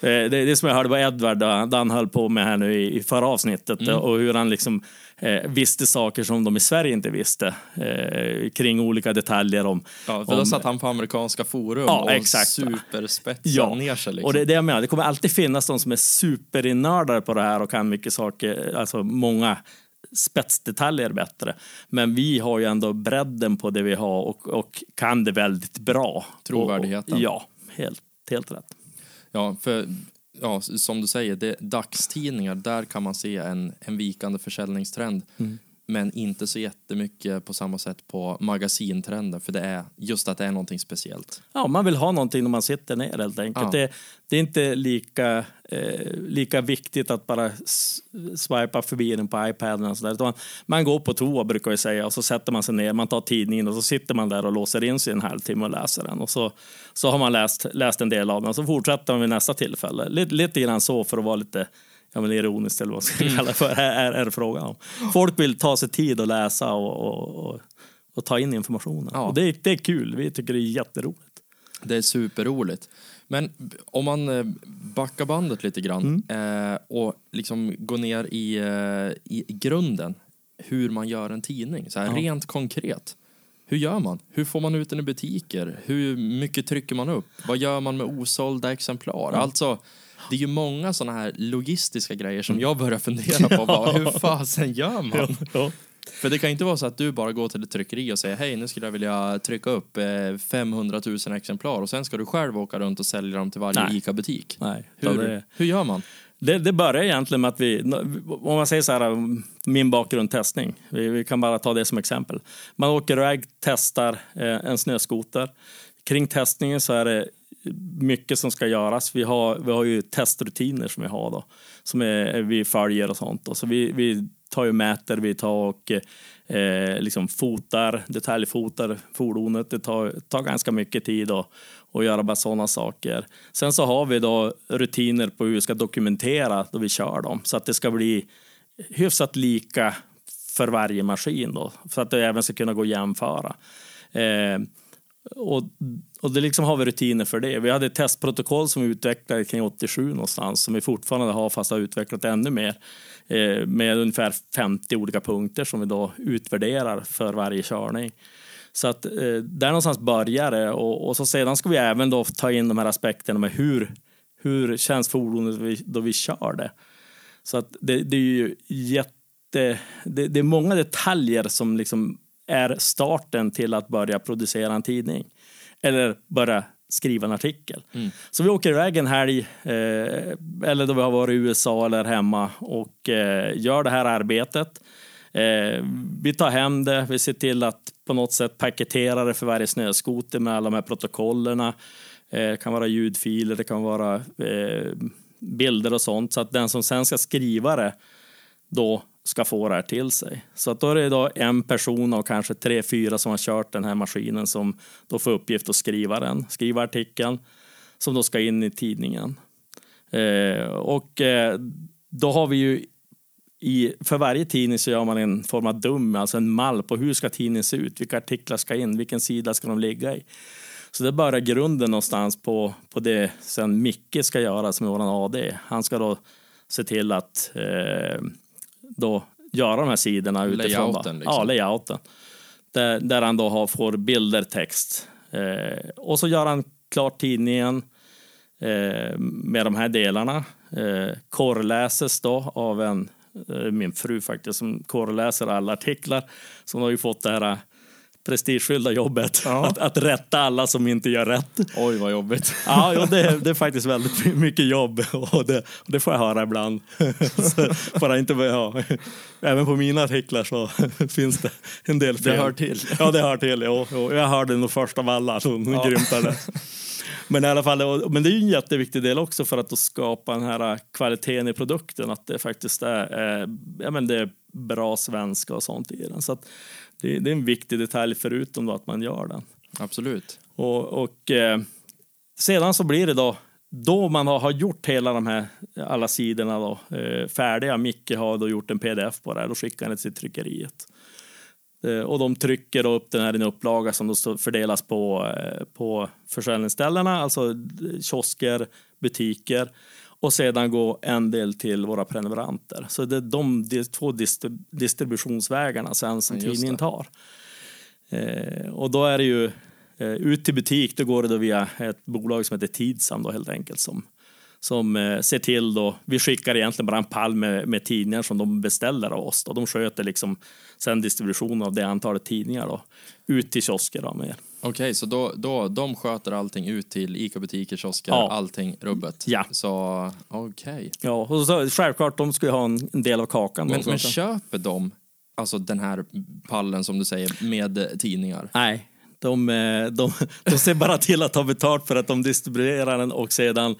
Eh, det, det som jag hörde var Edvard, han höll på med här nu i, i förra avsnittet mm. och hur han liksom eh, visste saker som de i Sverige inte visste eh, kring olika detaljer om... Ja, för om, då satt han på amerikanska forum ja, och exakt. superspetsade ja. ner sig. Liksom. Och det, det jag menar, det kommer alltid finnas de som är superinördare på det här och kan mycket saker, alltså många spetsdetaljer bättre. Men vi har ju ändå bredden på det vi har och, och kan det väldigt bra. Trovärdigheten. Och, ja, helt, helt rätt. Ja, för ja, som du säger, det, dagstidningar, där kan man se en, en vikande försäljningstrend. Mm. Men inte så jättemycket på samma sätt på magasintrenden, för det är just att det är någonting speciellt. Ja, man vill ha någonting när man sitter ner helt enkelt. Ja. Det, det, är inte lika, eh, lika viktigt att bara swipa förbi den på iPaden och sådär. Man går på toa brukar vi säga och så sätter man sig ner, man tar tidningen och så sitter man där och låser in sig en halvtimme och läser den. Och så, så har man läst, läst en del av den och så fortsätter man vid nästa tillfälle. Lite, lite grann så för att vara lite ja, men ironiskt eller vad man ska mm. kalla det för, är, är frågan om. Folk vill ta sig tid att läsa och, och, och, och ta in informationen. Ja. Och det, det är kul, vi tycker det är jätteroligt. Det är superroligt. Men om man eh, backar bandet lite grann mm. eh, och liksom går ner i, eh, i grunden, hur man gör en tidning, så här, ja. rent konkret. Hur gör man? Hur får man ut den i butiker? Hur mycket trycker man upp? Vad gör man med osålda exemplar? Ja. Alltså, det är ju många sådana här logistiska grejer som jag börjar fundera på. Bara, hur fasen gör man? Ja, För det kan inte vara så att du bara går till ett tryckeri och säger hej, nu skulle jag vilja trycka upp 500 000 exemplar och sen ska du själv åka runt och sälja dem till varje ICA-butik. Nej. Hur, det... hur gör man? Det, det börjar egentligen med att vi, om man säger så här, min bakgrund testning, vi, vi kan bara ta det som exempel. Man åker iväg, testar eh, en snöskoter. Kring testningen så är det mycket som ska göras. Vi har, vi har ju testrutiner som vi har då, som är, vi följer och sånt. Då. så vi, vi tar ju mäter, vi tar och eh, liksom fotar, detaljfotar fordonet. Det tar, tar ganska mycket tid att, att göra bara sådana saker. Sen så har vi då rutiner på hur vi ska dokumentera då vi kör dem så att det ska bli hyfsat lika för varje maskin då, för att det även ska kunna gå att jämföra. Eh, och, och det liksom har vi rutiner för det. Vi hade ett testprotokoll som vi utvecklade kring 87 någonstans som vi fortfarande har fast har utvecklat ännu mer eh, med ungefär 50 olika punkter som vi då utvärderar för varje körning. Så att eh, där någonstans börjar det och, och, så sedan ska vi även då ta in de här aspekterna med hur, hur känns fordonet då vi kör det. Så att det, det är ju jätte, det, det är många detaljer som liksom är starten till att börja producera en tidning. Eller börja skriva en artikel. Mm. Så vi åker iväg en helg, eh, eller då vi har varit i USA eller hemma och eh, gör det här arbetet. Eh, vi tar hem det, vi ser till att på något sätt paketera det för varje snöskoter med alla de här protokollerna. Eh, det kan vara ljudfiler, det kan vara eh, bilder och sånt. Så att den som sen ska skriva det då ska få det här till sig. Så att då är det då en person av kanske tre, fyra som har kört den här maskinen som då får uppgift att skriva den, skriva artikeln som då ska in i tidningen. Eh, och eh, då har vi ju i, för varje tidning så gör man en form av dum, alltså en mall på hur ska tidningen se ut, vilka artiklar ska in, vilken sida ska de ligga i. Så det börjar grunden någonstans på, på det sen Micke ska göra som är vår AD. Han ska då se till att eh, då göra de här sidorna utifrån. Layouten, liksom. Ja, layouten. Där, där han då har, får bilder, text. Eh, och så gör han klart tidningen eh, med de här delarna. Eh, korrläses då av en, eh, min fru faktiskt, som korrläser alla artiklar. Så hon har ju fått det här prestigefyllda jobbet. Ja. Att, att rätta alla som inte gör rätt. Oj, vad jobbigt. Ja, jo, det, det är faktiskt väldigt mycket jobb och det, det får jag höra ibland. Så, bara inte, ja, även på mina artiklar så finns det en del fel. Det hör till. Ja, det hör till. Jo, jo. Jag hörde nog först av alla, hon Ja. grymtade. Men i alla fall, men det är ju en jätteviktig del också för att skapa den här kvaliteten i produkten. Att det faktiskt är, eh, ja, men det är bra svenska och sånt i den. Så att det, det är en viktig detalj förutom att man gör den. Absolut. Och, och eh, sedan så blir det då, då man har, gjort hela de här, alla sidorna då, eh, färdiga, Micke har då gjort en pdf på det här, då skickar han det till tryckeriet. Eh, och de trycker då upp den här i en upplaga som då fördelas på, eh, på försäljningsställena, alltså eh, kiosker, butiker. Och sedan går en del till våra prenumeranter. Så det är de, de två distri- distributionsvägarna sen som Ja, tidningen tar. Eh, och då är det ju eh, ut till butik, då går det då via ett bolag som heter Tidsam då helt enkelt som, som eh, ser till då, vi skickar egentligen bara en pall med, med tidningar som de beställer av oss. Då. De sköter liksom sen distribution av det antalet tidningar då, ut till kiosker då med. Okej, så då, då, de sköter allting ut till ICA-butiker, kiosker, Ja. allting rubbet? Ja. Så, okej. Ja, och så, självklart, de ska ju ha en, en del av kakan. Men, men köper de alltså den här pallen som du säger med tidningar? Nej, de, eh, de, de ser bara till att ta betalt för att de distribuerar den och sedan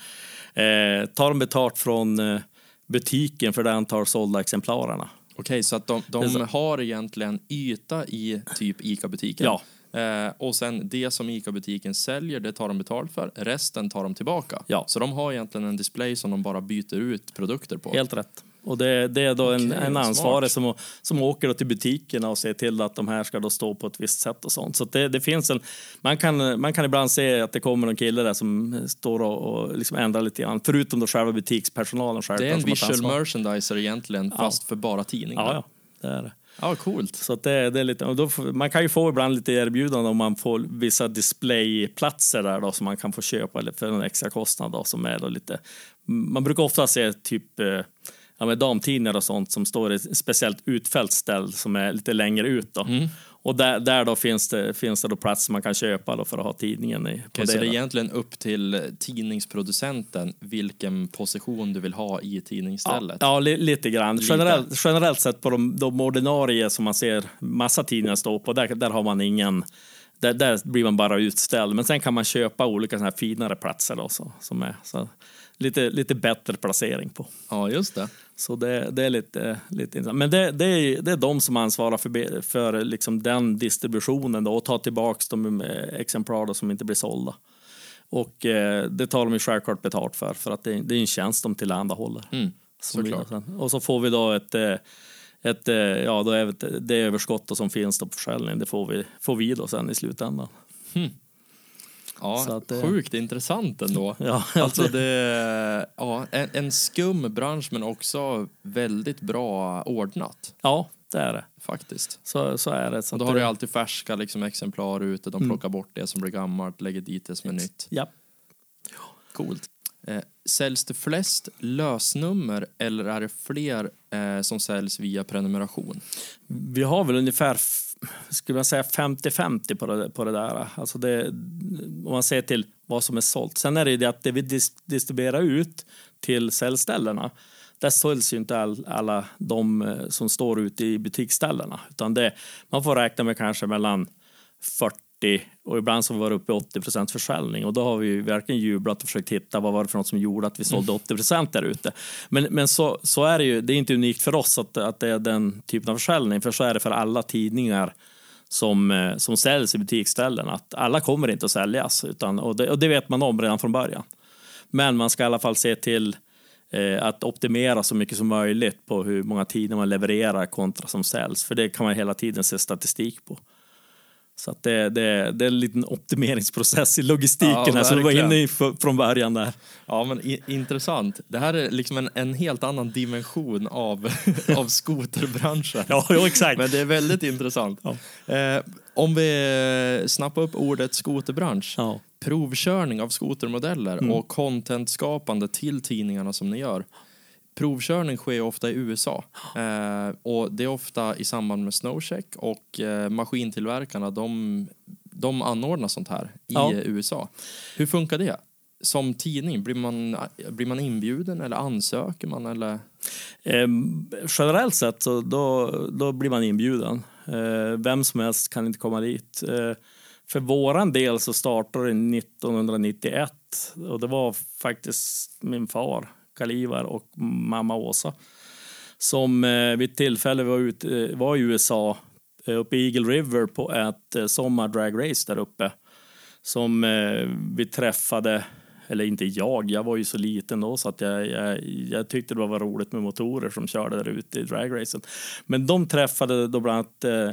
eh, tar de betalt från eh, butiken för det antal sålda exemplarerna. Okej, så att de, de har egentligen yta i typ ICA-butiken? Ja. Eh, och sen det som ICA-butiken säljer, det tar de betalt för. Resten tar de tillbaka. Ja. Så de har egentligen en display som de bara byter ut produkter på. Helt rätt. Och det, det är då en, Okej, en ansvarig som, som åker till butikerna och ser till att de här ska då stå på ett visst sätt och sånt. Så det, det finns en, man, kan, man kan ibland se att det kommer en kille där som står och, och liksom ändrar lite grann. Förutom då själva butikspersonalen självklart. Det är en visual merchandiser egentligen, fast för bara tidningar. Ja, ja. Det är det. Ja coolt. Så det, det är lite, och då, man kan ju få ibland lite erbjudanden om man får vissa displayplatser där då som man kan få köpa för en extra kostnad då, som är då lite. Man brukar ofta se typ eh, ja, med damtidningar och sånt som står i ett speciellt utfällt ställ som är lite längre ut då. Och där, där då finns det, finns det då plats man kan köpa då för att ha tidningen i. Okej, så det är egentligen upp till tidningsproducenten vilken position du vill ha i tidningsstället? Ja, li, lite grann. Lite. Generellt, generellt sett på de, de ordinarie som man ser massa tidningar stå på, där, där har man ingen där, där blir man bara utställd. Men sen kan man köpa olika såna här finare platser då, så, som är så, lite, lite bättre placering på. Ja, just det. Så det, det är lite, lite intressant. Men det, det, är, det är de som ansvarar för, för liksom den distributionen då, och tar tillbaka de exemplar som inte blir sålda. Och eh, det tar de ju självklart betalt för, för att det, det är en tjänst de tillhandahåller. Mm, såklart. Och så får vi då ett, eh, ett, eh, ja, då är det, överskott som finns då på försäljningen, det får vi, får vi då sen i slutändan. Ja, att det- Sjukt intressant ändå. Ja, Alltså det, ja, en, en skum bransch men också väldigt bra ordnat Ja, det är det. faktiskt. Så, så är det. Så Och då har det- du alltid färska liksom, exemplar ute, de plockar bort det som blir gammalt, lägger dit det som är nytt. Ja. Coolt. Eh, säljs det flest lösnummer eller är det fler eh, som säljs via prenumeration? Vi har väl ungefär skulle man säga 50-50 på det, på det där. Alltså det, om man ser till vad som är sålt. Sen är det ju det att det vi distribuerar ut till säljställena där säljs ju inte all, alla de eh, som står ute i butiksställena. Utan det, man får räkna med kanske mellan 40 och ibland så var det uppe i 80 procent försäljning. Och då har vi verkligen jublat och försökt hitta vad var det för något som gjorde att vi sålde 80 procent där ute. Men, men så, så är det ju, det är inte unikt för oss att, att det är den typen av försäljning. För så är det för alla tidningar som, eh, som säljs i butiksställen. Att alla kommer inte att säljas. Utan, och, det, och det vet man om redan från början. Men man ska i alla fall se till eh, att optimera så mycket som möjligt på hur många tidningar man levererar kontra som säljs. För det kan man hela tiden se statistik på. Så att det, det, det är en liten optimeringsprocess i logistiken Ja, här, som du var inne i från början där. Ja, men i, intressant. Det här är liksom en, en helt annan dimension av, av skoterbranschen. Ja, ja exakt. Men det är väldigt intressant. Ja. Eh, Om vi snappar upp ordet skoterbransch. Ja. Provkörning av skotermodeller och contentskapande till tidningarna som ni gör. Provkörning sker ofta i USA eh, och det är ofta i samband med Snowcheck och eh, maskintillverkarna de, de anordnar sånt här i Ja. USA. Hur funkar det? Som tidning, blir man, blir man inbjuden eller ansöker man eller? Eh, generellt sett så då, då blir man inbjuden. Eh, vem som helst kan inte komma dit. Eh, för våran del så startade det 1991 och det var faktiskt min far Kalivar och mamma Åsa som eh, vid ett tillfälle var, ut, eh, var i USA eh, uppe i Eagle River på ett eh, sommardragrace där uppe som eh, vi träffade eller inte jag, jag var ju så liten då så att jag, jag, jag tyckte det var roligt med motorer som körde där ute i dragracen. Men de träffade då bland annat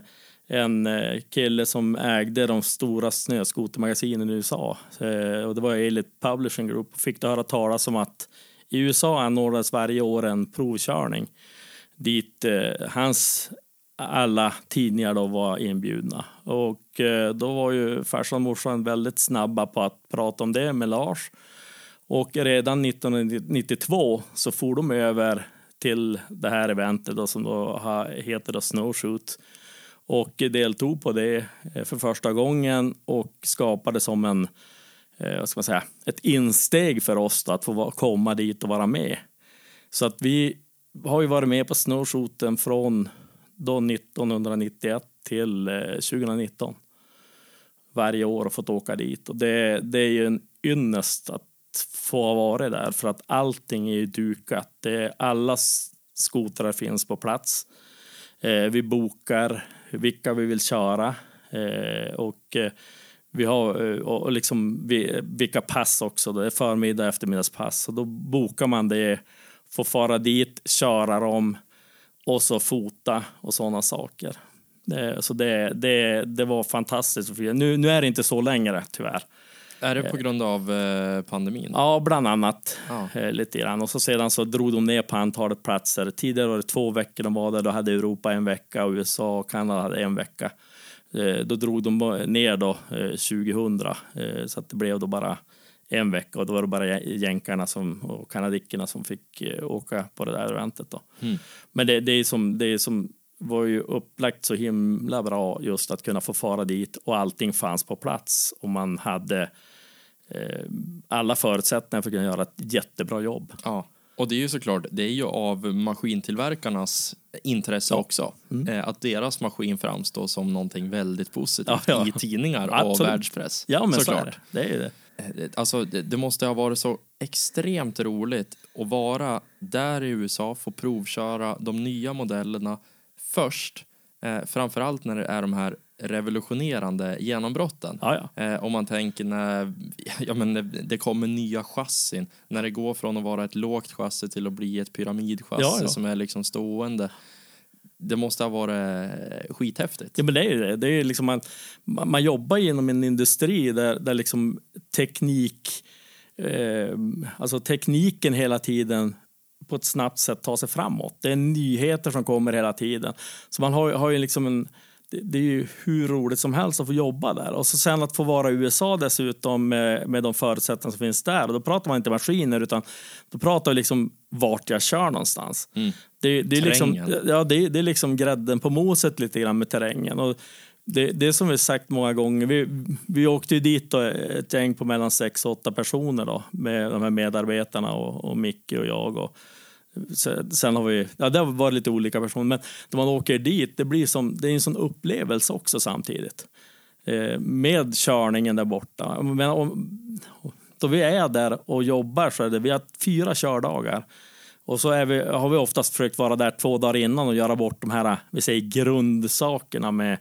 en kille som ägde de stora snöskotermagasinen i USA. Och det var Elite Publishing Group. Fick då höra talas om att i USA anordnas varje år en provkörning dit eh, hans alla tidningar då var inbjudna. Och eh, då var ju farsan och morsan väldigt snabba på att prata om det med Lars. Och redan 1992 så for de över till det här eventet då, som då heter då Snowshoot och deltog på det eh, för första gången och skapade som en, eh, vad ska man säga, ett insteg för oss då, att få komma dit och vara med. Så att vi har ju varit med på snowshooten från då 1991 till eh, 2019. Varje år och fått åka dit. Och det, det är ju en ynnest att få ha varit där för att allting är ju dukat. Det är, alla skotrar finns på plats. Eh, vi bokar vilka vi vill köra eh, och eh, vi har eh, och och liksom vi, vilka pass också. Det är förmiddag eftermiddagspass och då bokar man det, får fara dit, köra dem och så fota och sådana saker. Eh, Så det, det, det var fantastiskt. Nu, nu är det inte så längre tyvärr. Är det på grund av eh, pandemin? Ja, bland annat. Ja. Eh, lite grann. Och så sedan så drog de ner på antalet platser. Tidigare var det två veckor de var där. Då hade Europa en vecka och USA och Kanada hade en vecka. Eh, då drog de ner då eh, 2000 eh, så att det blev då bara en vecka och då var det bara jä- jänkarna som, och kanadickerna som fick eh, åka på det där eventet. Då. Mm. Men det, det, är som, det är som var ju upplagt så himla bra just att kunna få fara dit och allting fanns på plats och man hade eh, alla förutsättningar för att kunna göra ett jättebra jobb. Ja, och det är ju såklart, det är ju av maskintillverkarnas intresse också. Eh, att deras maskin framstår som någonting väldigt positivt Mm. Ja, ja. i tidningar och Absolut. världspress. Ja, men så såklart. är det. Det är ju det. Eh, Alltså, det, det måste ha varit så extremt roligt att vara där i USA, få provköra de nya modellerna först. Eh, framförallt när det är de här revolutionerande genombrotten. Ja, ja. Eh, om man tänker när ja, men när det kommer nya chassin, när det går från att vara ett lågt chassi till att bli ett pyramidchassi som är liksom stående. Det måste ha varit eh, skithäftigt. Ja, men det är det. det är liksom man, man man jobbar inom en industri där, där liksom teknik, eh, alltså tekniken hela tiden på ett snabbt sätt tar sig framåt. Det är nyheter som kommer hela tiden. Så man har, har ju liksom en, det, är ju hur roligt som helst att få jobba där. Och så sen att få vara i USA dessutom med, med de förutsättningar som finns där. Och då pratar man inte maskiner utan då pratar vi liksom vart jag kör någonstans. Det, det, är liksom, ja, det, det är liksom grädden på moset lite grann med terrängen. Och det, det är som vi sagt många gånger. Vi, vi åkte ju dit då, ett gäng på mellan sex och åtta personer då, med de här medarbetarna och, och Micke och jag. Och, sen, har vi, ja det varit lite olika personer, men när man åker dit, det blir som, det är en sån upplevelse också samtidigt. Eh, med körningen där borta. Men om, då vi är där och jobbar så är det, vi har fyra kördagar. Och så vi, har vi oftast försökt vara där två dagar innan och göra bort de här vi säger, grundsakerna med,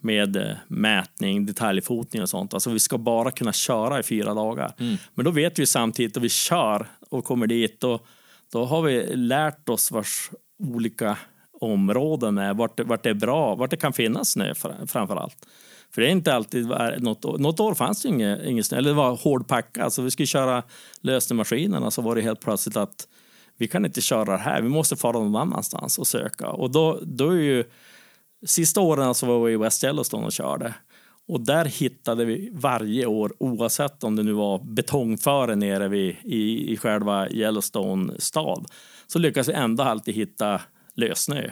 med eh, mätning, detaljfotning och sånt. Alltså vi ska bara kunna köra i fyra dagar. Men då vet vi samtidigt att vi kör och kommer dit och då har vi lärt oss vars olika områden är, vart, det- vart det är bra, vart det kan finnas snö framför allt. För det är inte alltid, något, år- något år fanns det ingen, ingen snö, eller det var hårdpackat. Så vi skulle köra lösningsmaskinerna så var det helt plötsligt att vi kan inte köra här, vi måste fara någon annanstans och söka. Och då, då är ju sista åren så var vi i West Yellowstone och körde. Och där hittade vi varje år, oavsett om det nu var betongföre nere vid, i, i själva Yellowstone stad, så lyckades vi ändå alltid hitta lössnö.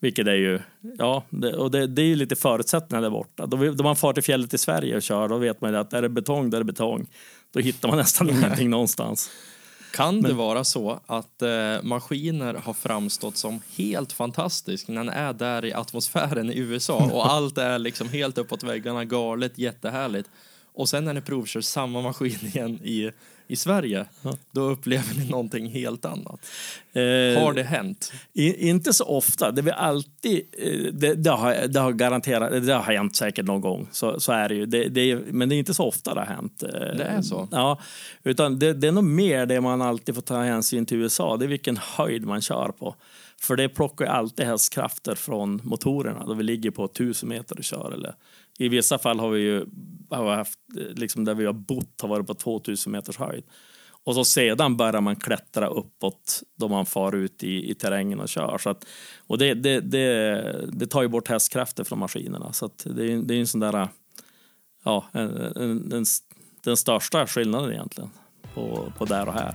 Vilket är ju, ja, det, och det, det är ju lite förutsättningar där borta. Då, då man far till fjället i Sverige och kör, då vet man att är det betong, då är det betong. Då hittar man nästan ingenting någonstans. Kan det vara så att eh, maskiner har framstått som helt fantastisk när den är där i atmosfären i USA och allt är liksom helt uppåt väggarna, galet, jättehärligt. Och sen när ni provkör samma maskin igen i, i Sverige, då upplever ni någonting helt annat. Eh, Har det hänt? I, inte så ofta. Det, vi alltid, eh, det, det, har, det har garanterat, det har hänt säkert någon gång. Så, så är det ju. Det, det, men det är inte så ofta det har hänt. Eh, Det är så? Ja, utan det, det är nog mer det man alltid får ta hänsyn till i USA. Det är vilken höjd man kör på. För det plockar alltid hästkrafter från motorerna då vi ligger på 1000 meter och kör. Eller, i vissa fall har vi ju har vi haft, liksom där vi har bott har varit på 2000 meters höjd. Och så sedan börjar man klättra uppåt då man far ut i, i terrängen och kör. Så att, och det, det, det, det tar ju bort hästkrafter från maskinerna. Så att det, är- det är en sån där, ja, en, en, en, den största skillnaden egentligen på, på där och här.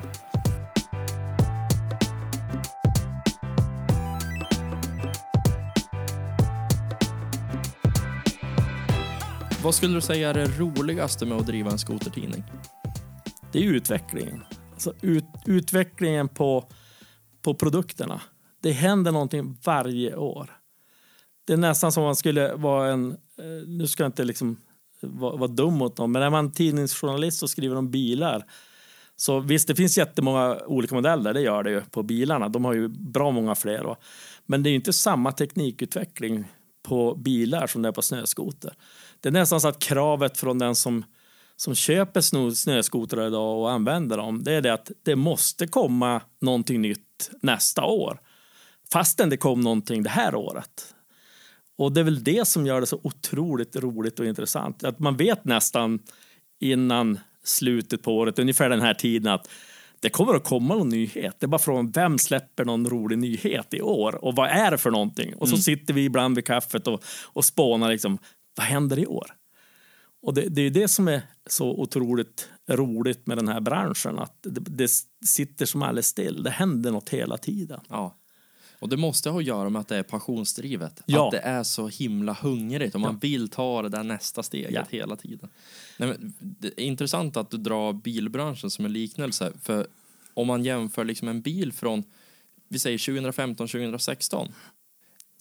Vad skulle du säga är det roligaste med att driva en skotertidning? det är utvecklingen. Alltså ut, utvecklingen på, på produkterna. Det händer någonting varje år. Det är nästan som om man skulle vara en... Eh, nu ska jag inte liksom vara, vara dum mot någon, men är man tidningsjournalist och skriver om bilar så visst, det finns jättemånga olika modeller, det gör det ju på bilarna. De har ju bra många fler. Va? Men det är ju inte samma teknikutveckling på bilar som det är på snöskoter. Det är nästan så att kravet från den som som köper snö, snöskotrar idag och använder dem, det är det att det måste komma någonting nytt nästa år. Fastän det kom någonting det här året. Och det är väl det som gör det så otroligt roligt och intressant. Att man vet nästan innan slutet på året, ungefär den här tiden, att det kommer att komma någon nyhet. Det är bara från vem släpper någon rolig nyhet i år och vad är det för någonting? Och så sitter vi ibland vid kaffet och, och spånar liksom, vad händer i år? Och det, det är det som är så otroligt roligt med den här branschen. Att det, det sitter som alldeles still. Det händer något hela tiden. Ja. Och det måste ha att göra med att det är passionsdrivet. Ja. Att det är så himla hungrigt och man vill ta det där nästa steget Ja. hela tiden. Nej, men det är intressant att du drar bilbranschen som en liknelse. För om man jämför liksom en bil från, vi säger 2015-2016.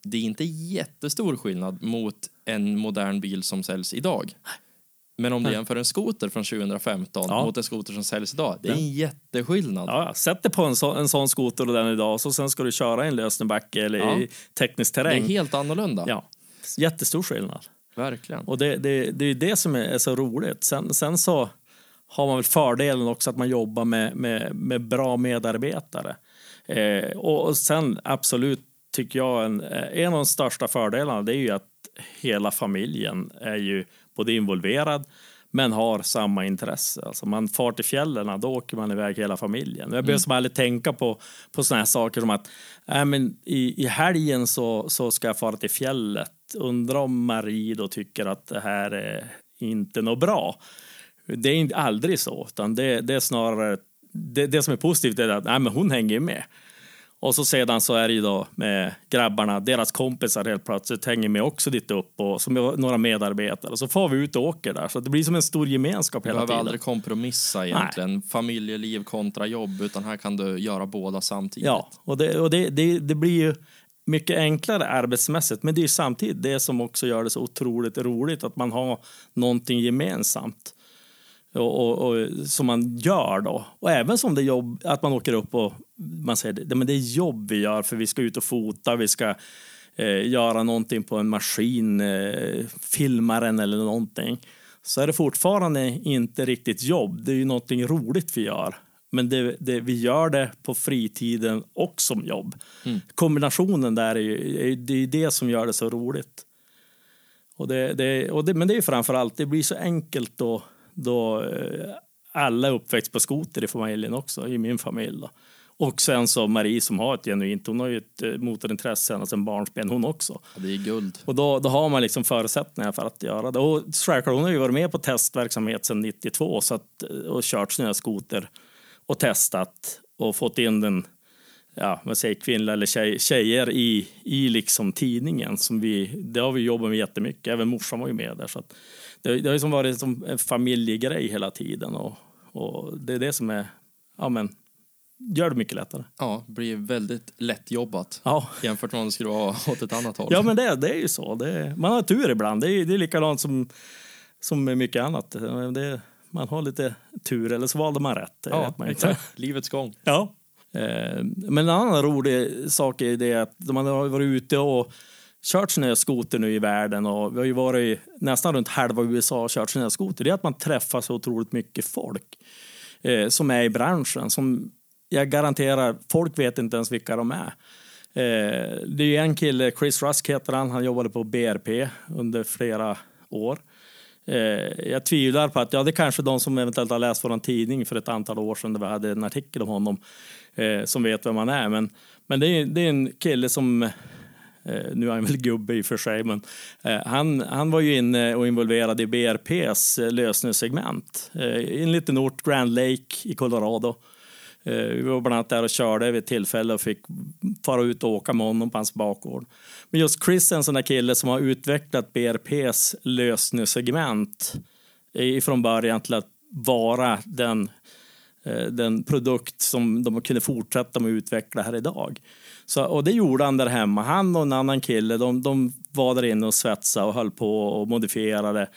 Det är inte jättestor skillnad mot en modern bil som säljs idag. Men om du jämför en skoter från 2015 Ja. mot en skoter som säljs idag, det är en jätteskillnad. Ja. Sätt dig på en, så, en sån skoter och den idag och så sen ska du köra i en lösnebacke eller Ja. i teknisk Det är terräng. helt annorlunda. Ja, jättestor skillnad. Verkligen. Och det, det, det är det som är, är så roligt. Sen, sen så har man väl fördelen också att man jobbar med, med, med bra medarbetare. Eh, och, och sen absolut tycker jag en, en av de största fördelarna det är ju att hela familjen är ju både involverad men har samma intresse. Alltså man far till fjällen, då åker man iväg hela familjen. Jag behöver som aldrig tänka på, på såna här saker som att äh, men i, i helgen så, så ska jag fara till fjället. Undrar om Marie då tycker att det här är inte något bra. Det är inte aldrig så, utan det, det är snarare det, det som är positivt är att nej, men hon hänger med. Och så sedan så är det ju då med grabbarna, deras kompisar helt plötsligt hänger med också dit upp och som några medarbetare. Och så får vi ut och åker där. Så det blir som en stor gemenskap Du hela behöver tiden. aldrig kompromissa egentligen. Familjeliv kontra jobb, utan här kan du göra båda samtidigt. Ja, och, det, och det, det, det blir ju mycket enklare arbetsmässigt. Men det är samtidigt det som också gör det så otroligt roligt att man har någonting gemensamt. Och, och, och, som man gör då. Och även som det jobb, att man åker upp och man säger det, men det är jobb vi gör för vi ska ut och fota, vi ska eh, göra någonting på en maskin, eh, filmaren eller någonting. Så är det fortfarande inte riktigt jobb, det är ju någonting roligt vi gör. Men det, det, vi gör det på fritiden och som jobb. Kombinationen där är ju det är det som gör det så roligt. Och det, det, och det, men det är framför allt, det blir så enkelt då, då eh, alla är uppväxt på skoter i familjen också, i min familj. Då. Och sen så Marie som har ett genuint, hon har ju ett eh, motorintresse ända sedan barnsben hon också. Ja, det är guld. Och då, då har man liksom förutsättningar för att göra det. Och självklart, hon har ju varit med på testverksamhet sedan 92 så att, och kört snöskoter och testat och fått in den ja, vad säger kvinnliga eller tjej, tjejer i, i liksom tidningen. Som vi, det har vi jobbat med jättemycket. Även morsan var ju med där. Så att det, det har liksom varit som en familjegrej hela tiden. Och, och det är det som är, ja men, gör det mycket lättare. Ja, blir väldigt lätt jobbat Ja. jämfört med om det skulle vara åt ett annat håll. Ja, men det, det är ju så. Det, man har tur ibland. Det är, det är likadant som, som med mycket annat. Det, man har lite tur, eller så valde man rätt. Det ja man exakt. Livets gång. Ja. Eh, Men en annan rolig sak är det att man har varit ute och kört snöskoter nu i världen och vi har ju varit nästan runt halva USA och kört snöskoter. Det är att man träffar så otroligt mycket folk eh, som är i branschen. Som jag garanterar, folk vet inte ens vilka de är. Eh, det är en kille, Chris Rusk heter han, han jobbade på BRP under flera år. Eh, jag tvivlar på att, ja det är kanske de som eventuellt har läst vår tidning för ett antal år sedan där vi hade en artikel om honom eh, som vet vem han är. Men, men det, är, det är en kille som, eh, nu är han väl gubbe i och för sig, men eh, han, han var ju inne och involverad i BRPs eh, lösningssegment eh, i en liten ort, Grand Lake i Colorado. Eh, vi var bland annat där och körde vid ett tillfälle och fick fara ut och åka med honom på hans bakgård. Men just Chris är en sån där kille som har utvecklat BRPs lösningssegment ifrån början till att vara den, eh, den produkt som de kunde fortsätta med att utveckla här idag. Så, och det gjorde han där hemma. Han och en annan kille de, de var där inne och svetsade och höll på och modifierade.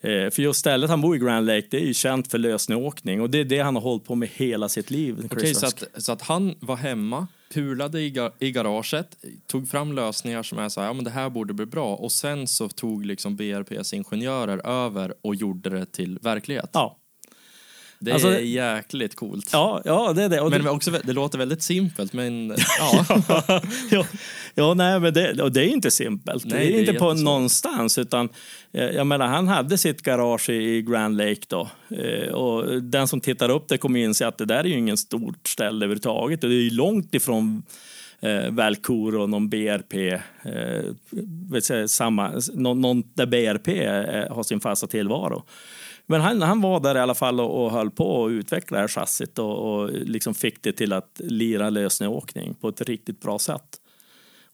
Eh, för just stället han bor i Grand Lake det är ju känt för lösningåkning och det är det han har hållit på med hela sitt liv. Okej, så att, så att han var hemma, pulade i, ga, i garaget, tog fram lösningar som är så här, ja men det här borde bli bra och sen så tog liksom BRPs ingenjörer över och gjorde det till verklighet. Ja. Det Alltså- är jäkligt coolt. Ja, ja, det är det. Och Men det, också, det låter väldigt simpelt, men ja. ja, ja, nej, men det, och det är inte simpelt. Nej, det är det är inte på någonstans. Utan, eh, jag menar, han hade sitt garage i Grand Lake. Då, Eh, och den som tittar upp det kommer inse att det där är ju ingen stort ställe överhuvudtaget. Och det är ju långt ifrån eh, Valcour och någon BRP, eh, vet säga, samma, någon, någon där BRP eh, har sin fasta tillvaro. Men han, han var där i alla fall och, och höll på att utveckla det här chassit och, och liksom fick det till att lira lösningåkning på ett riktigt bra sätt.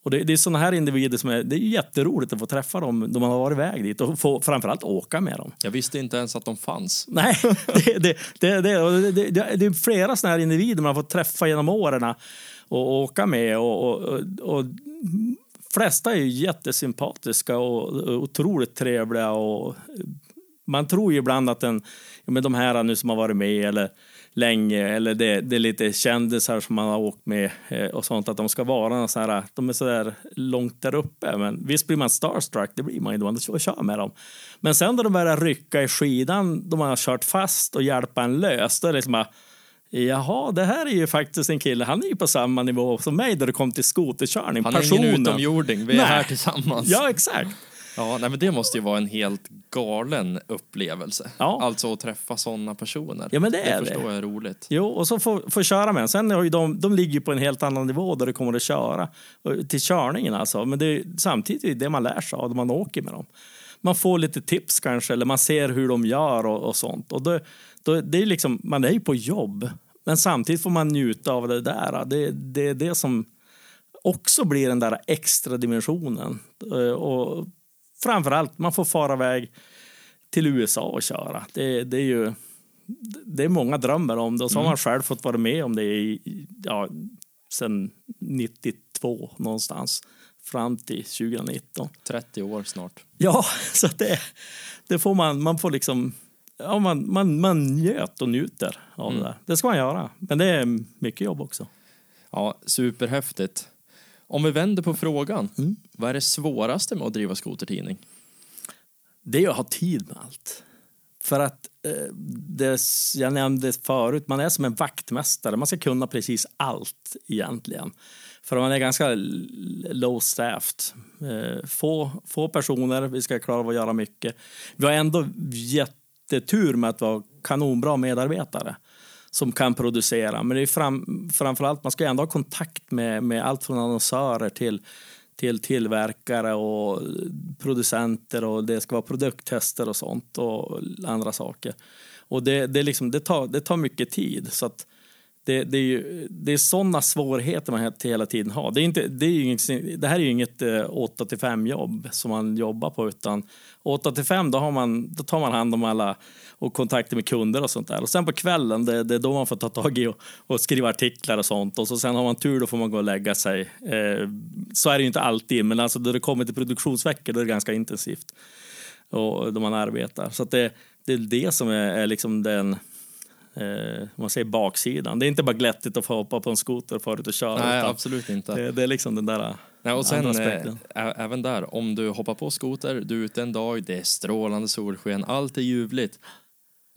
Och det, det är sådana här individer som är, det är jätteroligt att få träffa dem då man har varit iväg dit och få, framförallt åka med dem. Jag visste inte ens att de fanns. Nej, det, det, det, det, det, det, det är flera sådana här individer man har fått träffa genom åren och åka med. Och, och, och, och flesta är ju jättesympatiska och otroligt trevliga. Och man tror ju ibland att den, ja, men de här nu som har varit med eller länge eller det, det är lite kändisar som man har åkt med eh, och sånt att de ska vara så här, de är så där långt där uppe. Men visst blir man starstruck, det blir man ju då man kör med dem. Men sen när de börjar rycka i skidan, då man har kört fast och hjälpa en lös, då är det liksom bara Jaha, det här är ju faktiskt en kille, han är ju på samma nivå som mig när det kom till skoterkörning. Han är Personen. ingen utomjording, vi är Nej. här tillsammans. Ja, exakt. Ja, nej, men det måste ju vara en helt galen upplevelse. Ja. Alltså att träffa sådana personer. Ja, men det är det det. förstår jag är roligt. Jo, och så få, få köra med. Sen har ju de, de ligger på en helt annan nivå där det kommer att köra. Till körningen alltså. Men det är samtidigt är det det man lär sig av när man åker med dem. Man får lite tips kanske, eller man ser hur de gör och, och sånt. Och då, då, det är liksom, man är ju på jobb, men samtidigt får man njuta av det där. Det, det är det som också blir den där extra dimensionen. Eh, Och framförallt, man får fara iväg till USA och köra. Det, det är ju det är många drömmer om det och så har man själv fått vara med om det i, ja, sen 92 någonstans fram till 2019. 30 år snart. Ja, så det, det får man, man får liksom, ja man, man, man njöt och njuter av det där. Det ska man göra, men det är mycket jobb också. Ja, superhäftigt. Om vi vänder på frågan, Mm. vad är det svåraste med att driva skotertidning? det är att ha tid med allt. För att eh, det, jag nämnde förut, man är som en vaktmästare. Man ska kunna precis allt egentligen. För man är ganska low staffed. Eh, få, få personer, vi ska klara av att göra mycket. Vi har ändå jättetur med att vara kanonbra medarbetare som kan producera. Men det är fram, framförallt, man ska ändå ha kontakt med, med allt från annonsörer till, till tillverkare och producenter och det ska vara produkttester och sånt och andra saker. Och det, det, liksom, det, tar, det tar mycket tid. Så att det, det, är ju, det är sådana svårigheter man hela tiden har. Det, är inte, det, är ju inget, det här är ju inget eh, 8 5 jobb som man jobbar på utan 8 5 då, har man, då tar man hand om alla och kontakter med kunder och sånt där. Och sen på kvällen, det, det är då man får ta tag i och, och, skriva artiklar och sånt. Och så sen har man tur, då får man gå och lägga sig. Eh, så är det ju inte alltid, men alltså då det kommer till produktionsveckor då är det ganska intensivt. Och då man arbetar. Så det, det är det som är, är liksom den eh, man säger baksidan. Det är inte bara glättigt att få hoppa på en skoter och fara ut och köra. Nej, absolut inte. Det, det, är liksom den där Nej, och sen äh, även där, om du hoppar på skoter, du är ute en dag, det är strålande solsken, allt är ljuvligt.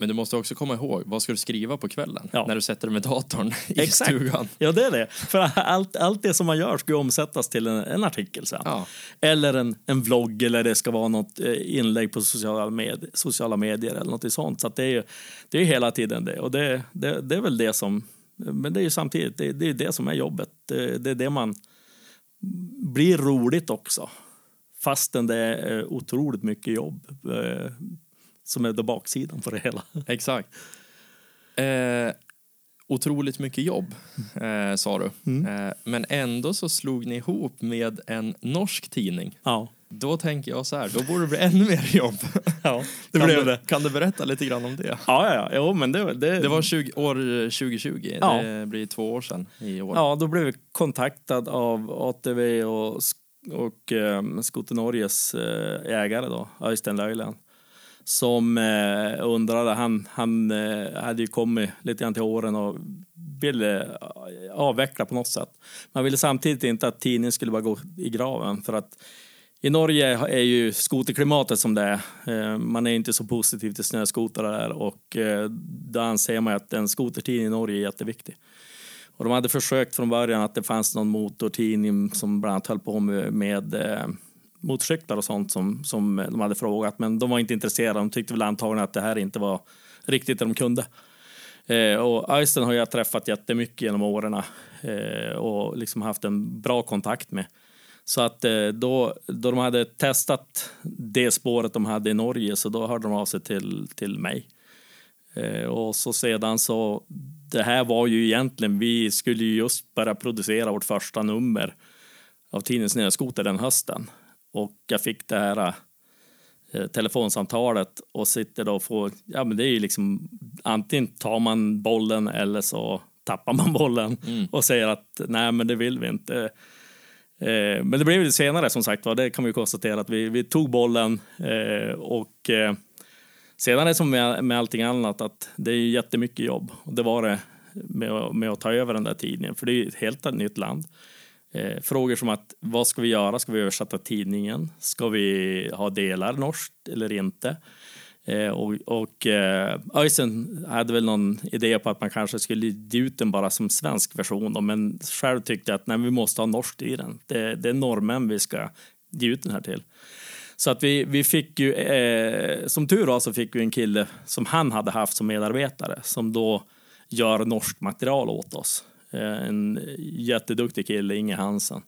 Men du måste också komma ihåg, vad ska du skriva på kvällen? Ja. När du sätter dig med datorn i Exakt. stugan. Ja, det är det. För allt, allt det som man gör ska omsättas till en, en artikel sen. Ja. Eller en, en vlogg eller det ska vara något eh, inlägg på sociala, med, sociala medier eller något sånt. Så det är ju det är hela tiden det. Och det, det, det är väl det som, men det är ju samtidigt, det, det är det som är jobbet. Det, det är det man blir roligt också. Fastän det är otroligt mycket jobb. Eh, som är baksidan på det hela. Exakt. Eh, otroligt mycket jobb, eh, sa du. Mm. Eh, men ändå så slog ni ihop med en norsk tidning. Ja. Då tänker jag så här, då borde det bli ännu mer jobb. Ja, det kan blev du, det. Kan du berätta lite grann om det? Ja, ja, ja. Jo, men det, det... det var 20, år 2020, ja. det blir två år sedan i år. Ja, då blev vi kontaktad av ATV och, och um, Skoter Norges uh, ägare då, Öystein Löjlen som eh, undrade, han, han eh, hade ju kommit lite grann till åren och ville eh, avveckla på något sätt. Man ville samtidigt inte att tidningen skulle bara gå i graven för att i Norge är ju skoterklimatet som det är. Eh, man är inte så positiv till snöskotrar där och eh, då anser man att en skotertidning i Norge är jätteviktig. Och de hade försökt från början att det fanns någon motortidning som bland annat höll på med, med motorcyklar och sånt som, som de hade frågat. Men de var inte intresserade. De tyckte väl antagligen att det här inte var riktigt det de kunde. Eh, och Aysten har jag träffat jättemycket genom åren eh, och liksom haft en bra kontakt med. Så att eh, då, då de hade testat det spåret de hade i Norge så då hörde de av sig till, till mig. Eh, och så sedan så, det här var ju egentligen, vi skulle ju just börja producera vårt första nummer av tidningen Snöskoter den hösten. Och jag fick det här eh, telefonsamtalet och sitter då och får, ja men det är ju liksom antingen tar man bollen eller så tappar man bollen mm. och säger att nej men det vill vi inte. Eh, men det blev lite senare som sagt var, det kan vi konstatera att vi, vi tog bollen eh, och sedan är det som med, med allting annat att det är jättemycket jobb och det var det med, med att ta över den där tidningen för det är ett helt nytt land. Eh, frågor som att vad ska vi göra? Ska vi översätta tidningen? Ska vi ha delar norskt eller inte? Eh, och och eh, Öisen hade väl någon idé på att man kanske skulle ge ut den bara som svensk version då, men själv tyckte jag att nej, vi måste ha norskt i den. Det, det är norrmän vi ska ge ut den här till. Så att vi, vi fick ju, eh, som tur var så fick vi en kille som han hade haft som medarbetare som då gör norskt material åt oss. Eh, en jätteduktig kille, Inge Hansen,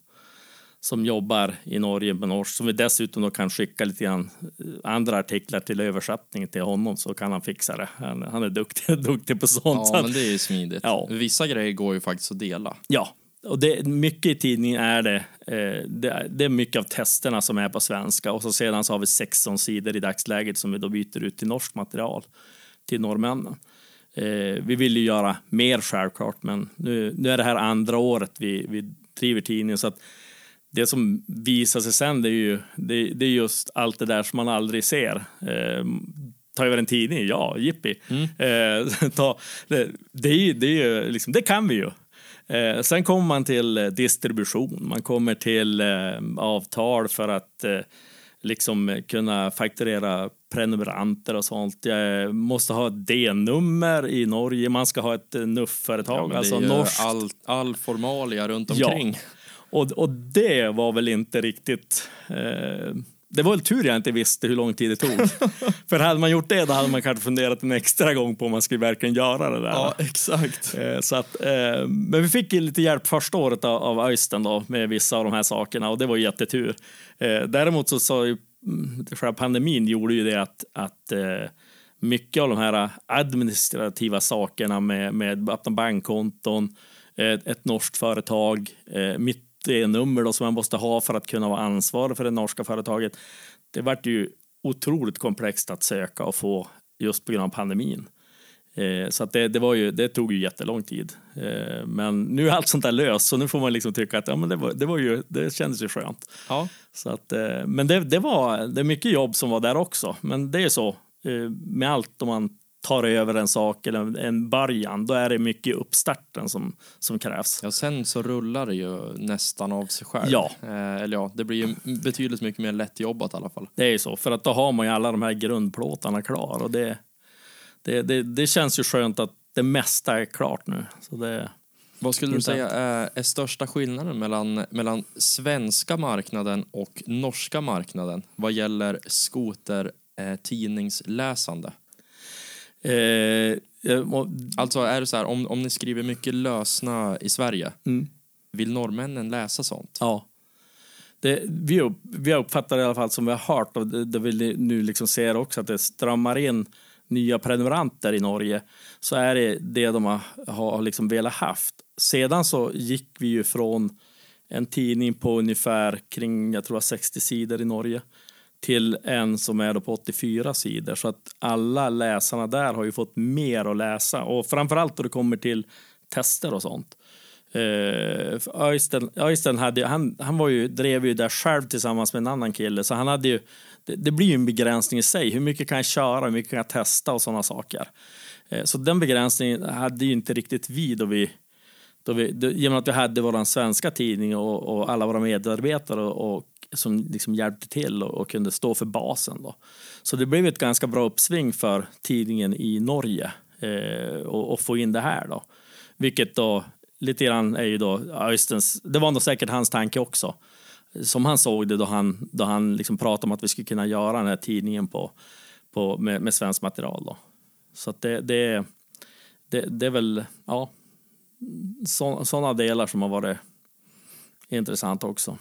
som jobbar i Norge med norsk, som vi dessutom då kan skicka lite grann eh, andra artiklar till översättning till honom så kan han fixa det. Han, han är duktig, duktig på sånt. Ja, men det är ju smidigt. Ja. Vissa grejer går ju faktiskt att dela. Ja, och det, mycket i tidningen är det, eh, det, det, är mycket av testerna som är på svenska och så sedan så har vi 16 sidor i dagsläget som vi då byter ut till norskt material till norrmännen. Eh, vi vill ju göra mer självklart, men nu, nu är det här andra året vi, vi driver tidningen. Så att det som visar sig sen det är ju det, det, är just allt det där som man aldrig ser. Eh, ta över en tidning, ja, jippi. Mm. Eh, ta, det, det, är, det, är liksom, det kan vi ju. Eh, sen kommer man till distribution, man kommer till eh, avtal för att eh, liksom kunna fakturera prenumeranter och sånt. Jag måste ha ett D-nummer i Norge, man ska ha ett NUF-företag, ja, alltså norskt. All, all formalia runt omkring. Ja. Och, och det var väl inte riktigt... Eh, det var väl tur jag inte visste hur lång tid det tog. För hade man gjort det, då hade man kanske funderat en extra gång på om man skulle verkligen göra det där. Ja, exakt. Eh, Så att, eh, men vi fick ju lite hjälp första året av, av Öystein då, med vissa av de här sakerna och det var jättetur. Eh, däremot så sa ju Mm, själva pandemin gjorde ju det att, att eh, mycket av de här administrativa sakerna med, med öppna bankkonton, ett, ett norskt företag, eh, mitt nummer då som man måste ha för att kunna vara ansvarig för det norska företaget. Det vart ju otroligt komplext att söka och få just på grund av pandemin. Eh, så att det, det, var ju, det tog ju jättelång tid. Eh, men nu är allt sånt där löst så nu får man liksom tycka att ja, men det, var, det, var ju, det kändes ju skönt. Ja. Så att, eh, men det, det var det är mycket jobb som var där också. Men det är så med allt om man tar över en sak eller en- en början, då är det mycket uppstarten som, som krävs. Ja, sen så rullar det ju nästan av sig själv. Ja. Eh, eller ja, det blir ju betydligt mycket mer lättjobbat i alla fall. Det är ju så, för att då har man ju alla de här grundplåtarna klar och det, det, det, det känns ju skönt att det mesta är klart nu. Så det, Vad skulle du säga är, är största skillnaden mellan, mellan svenska marknaden och norska marknaden vad gäller skoter eh, tidningsläsande? eh, Alltså är det så här, om, om ni skriver mycket lösna i Sverige, Mm. vill norrmännen läsa sånt? Ja. Det, vi, upp, vi uppfattar i alla fall som vi har hört och det, det vi nu liksom ser också att det strömmar in nya prenumeranter i Norge så är det det de har, har liksom velat haft. Sedan så gick vi ju från en tidning på ungefär kring jag tror 60 sidor i Norge till en som är då på 84 sidor. Så att alla läsarna där har ju fått mer att läsa och framförallt då det kommer till tester och sånt. Eh, uh, Öystein, Öystein hade, han, han var ju, drev ju där själv tillsammans med en annan kille så han hade ju, det, det blir ju en begränsning i sig. Hur mycket kan jag köra, hur mycket kan jag testa och sådana saker. Eh, så den begränsningen hade ju inte riktigt vi då vi då vi, då, genom att vi hade vår svenska tidning och, och alla våra medarbetare och, och som liksom hjälpte till och, och kunde stå för basen. Då. Så det blev ett ganska bra uppsving för tidningen i Norge eh, och, och få in det här. Då. Vilket då lite grann är ju då ja, det var nog säkert hans tanke också. Som han såg det då han, då han liksom pratade om att vi skulle kunna göra den här tidningen på, på, med, med svenskt material. Då. Så att det, det, det, det är väl, ja, sådana delar som har varit intressant också.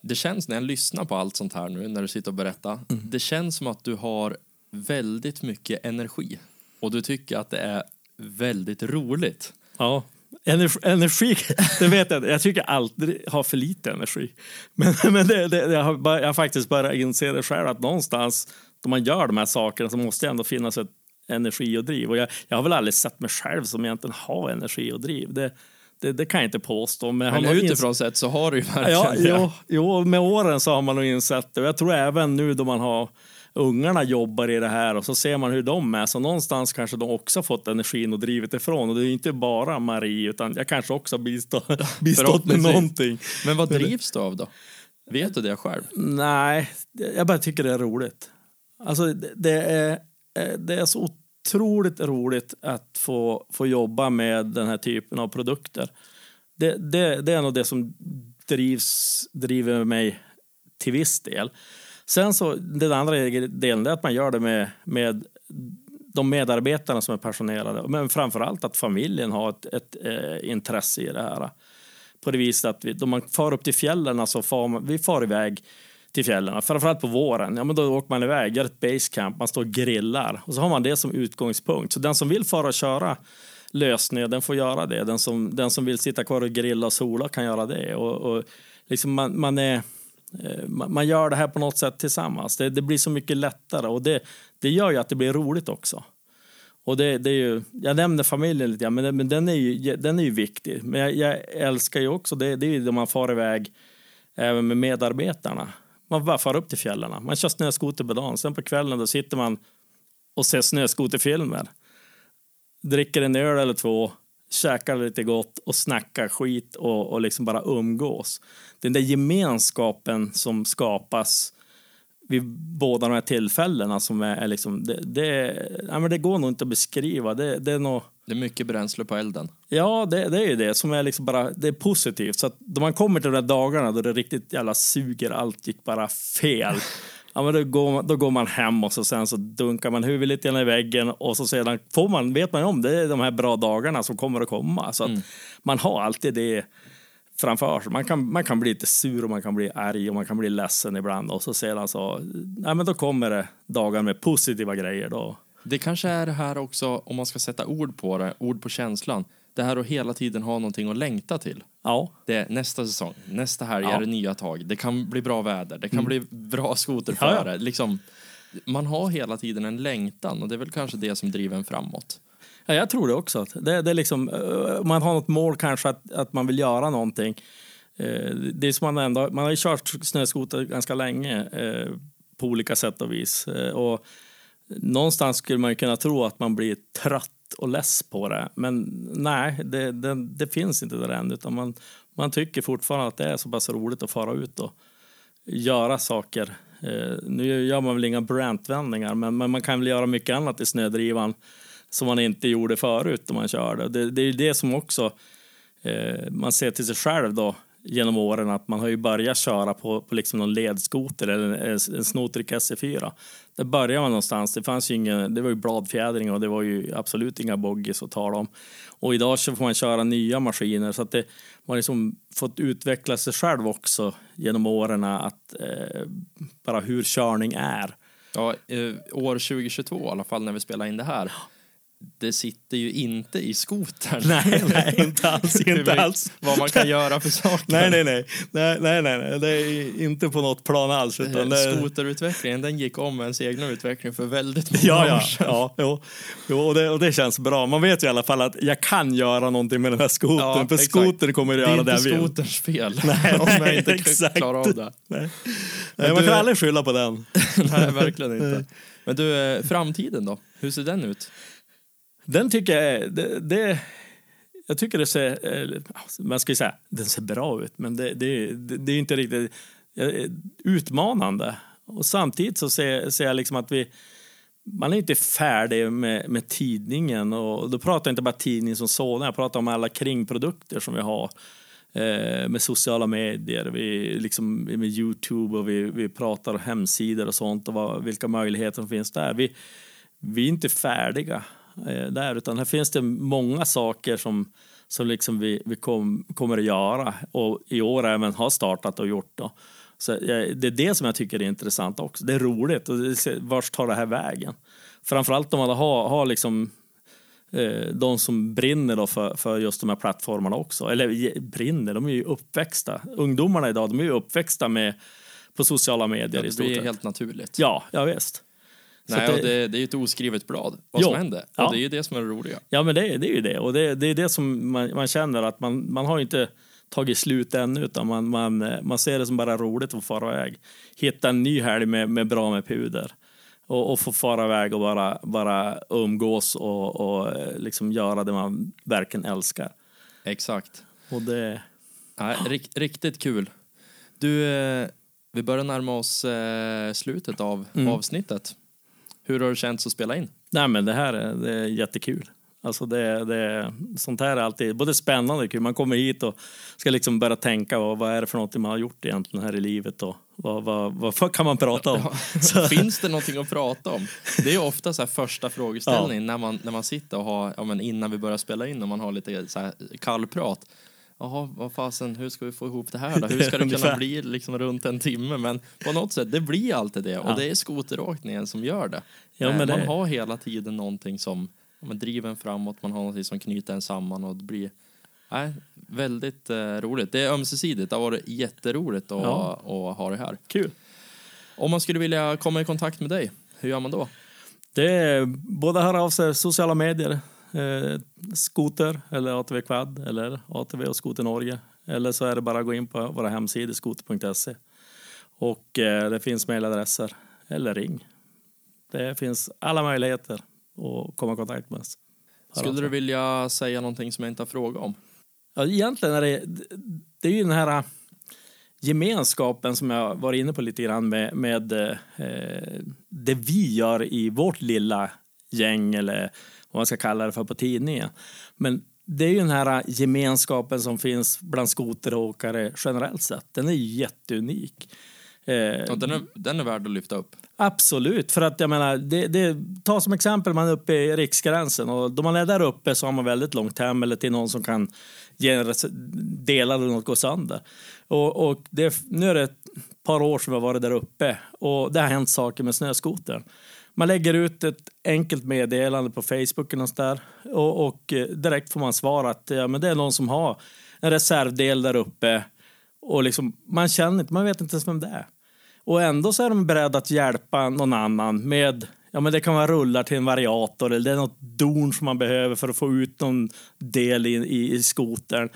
Det känns när jag lyssnar på allt sånt här nu, när du sitter och berättar, det känns som att du har väldigt mycket energi och du tycker att det är väldigt roligt. Ja, energi, energi det vet jag. Jag tycker alltid har för lite energi. Men, men det, det, jag, har, bara- jag har faktiskt börjat inse det själv att någonstans då man gör de här sakerna så måste det ändå finnas ett energi och driv. Och jag, jag har väl aldrig sett mig själv som egentligen har energi och driv. Det, det, det kan jag inte påstå. Men, Men man ins- utifrån sett så har du ju verkligen Ja, det. jo, jo, med åren så har man nog insett det. Och jag tror även nu då man har ungarna jobbar i det här och så ser man hur de är. Så någonstans kanske de också fått energin och drivet ifrån. Och det är inte bara Marie utan jag kanske också har bistått, med någonting. Men vad drivs du av då? Vet du det själv? Nej, jag bara tycker det är roligt. Alltså det, det är, eh, det är så otroligt roligt att få, få jobba med den här typen av produkter. Det, det, det är nog det som drivs, driver mig till viss del. Sen så, den andra delen är att man gör det med, med de medarbetarna som är passionerade. Men framför allt att familjen har ett, ett eh, intresse i det här. På det viset att vi, då man far upp till fjällen så far man, vi far iväg till fjällen. Framförallt på våren. Ja, men då åker man iväg, gör ett basecamp, man står och grillar. Och så har man det som utgångspunkt. Så den som vill fara och köra lösnö, den får göra det. Den som, den som vill sitta kvar och grilla och sola kan göra det. Och, och liksom man, man, är, Eh, man gör det här på något sätt tillsammans. Det, det blir så mycket lättare och det, det gör ju att det blir roligt också. Och det, det är ju, jag nämner familjen lite grann, men, den- men den, är ju, den är ju viktig. Men jag, jag älskar ju också, det, det är ju då man far iväg även med medarbetarna. Man bara far upp till fjällen. Man kör snöskoter på dagen, sen på kvällen då sitter man och ser snöskoterfilmer. Dricker en öl eller två, käkar lite gott och snackar skit och, och liksom bara umgås. Den där gemenskapen som skapas vid båda de här tillfällena som är, är liksom, det, det, ja, men det går nog inte att beskriva. Det, det är nog, Det är mycket bränsle på elden. ja, det, det är ju det som är liksom bara, det är positivt. Så att då man kommer till de där dagarna då det riktigt jävla suger, allt gick bara fel. Ja, men då, går man, då går man hem och så sen så dunkar man huvudet lite grann i väggen och så sedan får man, vet man om det är de här bra dagarna som kommer att komma. Så att man har alltid det framför sig. Man kan, man kan bli lite sur och man kan bli arg och man kan bli ledsen ibland och så sedan så, ja men då kommer det dagar med positiva grejer då. Det kanske är det här också, om man ska sätta ord på det, ord på känslan. Det här att hela tiden ha någonting att längta till. Ja, Det är nästa säsong, nästa helg Ja. Mm. är det nya tag. Det kan bli bra väder, det kan bli bra skoterförare. Ja. Liksom, man har hela tiden en längtan och det är väl kanske det som driver en framåt. Ja, jag tror det också. Det, det är liksom, eh, man har något mål kanske att, att man vill göra någonting. Eh, Det är som man ändå, man har ju kört snöskoter ganska länge eh, på olika sätt och vis. Och någonstans skulle man kunna tro att man blir trött och less på det. Men nej, det, det, det finns inte där än. Utan man, man tycker fortfarande att det är så pass roligt att fara ut och göra saker. Eh, nu gör man väl inga Brantvändningar, men, men man kan väl göra mycket annat i snödrivan som man inte gjorde förut när man körde. Det, det är ju det som också eh, man ser till sig själv då genom åren att man har ju börjat köra på, på liksom någon ledskoter eller en, en snotrik SE4. Där börjar man någonstans. Det fanns ju ingen, det var ju bladfjädring och det var ju absolut inga boggies att tala om. Och idag så får man köra nya maskiner så att det, man har liksom fått utveckla sig själv också genom åren att eh, bara hur körning är. Ja, eh, år 2022 i alla fall när vi spelar in det här. Det sitter ju inte i skotern. Nej, nej, inte alls, inte alls. Vad man kan göra för saker. Nej, nej, nej, nej, nej, nej, det är inte på något plan alls. Utan det... Skoterutvecklingen den gick om ens egna utveckling för väldigt många Ja, år sedan. ja jo, jo och, det, och det känns bra. Man vet ju i alla fall att jag kan göra någonting med den här skotern. Ja, för exakt. skotern kommer att Det är göra inte det jag vill. skoterns fel Nej, om jag inte exakt. klarar av det. Nej, nej man du- kan aldrig skylla på den. Nej, verkligen inte. Men du, eh, framtiden då? Hur ser den ut? Den tycker jag är, det, det, jag tycker det ser, eh, man ska ju säga, den ser bra ut, men det, det, det, är inte riktigt eh, utmanande. Och samtidigt så ser, ser jag liksom att vi, man är inte färdig med, med tidningen och då pratar jag inte bara tidningen som sådan, jag pratar om alla kringprodukter som vi har eh, med sociala medier, vi, liksom, med Youtube och vi, vi pratar om hemsidor och sånt och vad, vilka möjligheter som finns där. Vi, vi är inte färdiga där, utan här finns det många saker som, som liksom vi, vi kom, kommer att göra och i år även har startat och gjort. Då. Så eh, det är det som jag tycker är intressant också. Det är roligt. Och vart tar det här vägen? Framförallt om man har, har liksom eh, de som brinner då för, för just de här plattformarna också. Eller brinner, de är ju uppväxta. Ungdomarna idag, de är ju uppväxta med på sociala medier i Det stort blir sett. helt naturligt. Ja, ja visst. Nej, att och det, det är ju ett oskrivet blad, vad Jo. som händer. Och Ja. det är ju det som är det roliga. Ja, men det, det är ju det. Och det, det är det som man, man känner att man, man har inte tagit slut ännu utan man, man, man ser det som bara roligt att fara iväg. Hitta en ny helg med, med bra med puder. Och, och få fara iväg och bara, bara umgås och, och eh, liksom göra det man verkligen älskar. Exakt. Och det... Nej, rikt, riktigt kul. Du, eh, vi börjar närma oss eh, slutet av Mm. avsnittet. Hur har det känts att spela in? Nej, men det här är, det är jättekul. Alltså det, det, sånt här är alltid både spännande och kul. Man kommer hit och ska liksom börja tänka vad, vad är det för något man har gjort egentligen här i livet och vad, vad, vad, kan man prata om? Så, Finns det någonting att prata om? Det är ofta så första frågeställningen när, man, när man sitter och har, ja, men innan vi börjar spela in och man har lite så här kallprat. Jaha, vad fasen, hur ska vi få ihop det här då? Hur ska det kunna bli liksom runt en timme? Men på något sätt, det blir alltid det. Och Ja. det är skoteråkningen som gör det. Ja, Eh, men man det- har hela tiden någonting som men driver en framåt, man har någonting som knyter en samman och det blir nej, väldigt eh, roligt. Det är ömsesidigt, det har varit jätteroligt att, Ja. att ha det här. kul. Om man skulle vilja komma i kontakt med dig, hur gör man då? Det är både höra av sig sociala medier, eh, skoter eller ATV Quad eller ATV och Skoter Norge. Eller så är det bara att gå in på våra hemsidor skoter.se. Och eh, det finns mejladresser eller ring. Det finns alla möjligheter att komma i kontakt med oss. Skulle du vilja säga någonting som jag inte har frågat om? Ja, egentligen är det, det är ju den här... gemenskapen som jag var inne på lite grann med, med eh, det vi gör i vårt lilla gäng eller vad man ska kalla det för på tidningen. Men det är ju den här gemenskapen som finns bland skoteråkare generellt sett. Den är jätteunik. Eh, ja, den, är, den är värd att lyfta upp. Absolut, för att jag menar, det, det, ta som exempel man är uppe i riksgränsen och då man är där uppe så har man väldigt långt hem eller till någon som kan ge en del eller något går sönder. Och, och det, nu är det ett par år som jag varit där uppe och det har hänt saker med snöskotern. Man lägger ut ett enkelt meddelande på Facebook och, där, och, och eh, direkt får man svar att ja, men det är någon som har en reservdel där uppe och liksom, man känner inte, man vet inte ens vem det är. Och ändå så är de beredda att hjälpa någon annan med Ja, men det kan vara rullar till en variator eller det är något don som man behöver för att få ut någon del i, i, i skotern.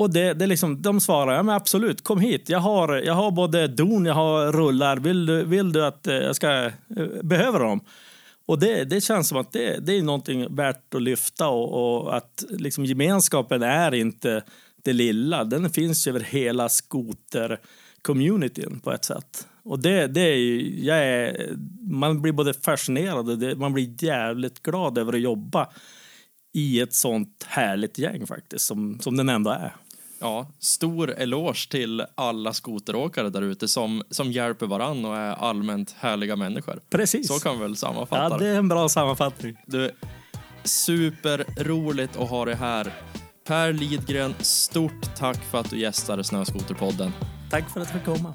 Och det, det liksom, de svarar ja, men absolut, kom hit. Jag har, jag har både don, jag har rullar. Vill du, vill du att eh, jag ska eh, behöva dem? Och det, det känns som att det, det är någonting värt att lyfta och, och att liksom gemenskapen är inte det lilla. Den finns över hela skoter-communityn på ett sätt. Och det, det är ju, jag är, man blir både fascinerad och det, man blir jävligt glad över att jobba i ett sånt härligt gäng faktiskt, som, som den ändå är. Ja, stor eloge till alla skoteråkare där ute som, som hjälper varann och är allmänt härliga människor. Precis. Så kan vi väl sammanfatta Ja, det är en bra sammanfattning. Du, superroligt att ha dig här. Per Lidgren, stort tack för att du gästade Snöskoterpodden. Tack för att jag fick komma.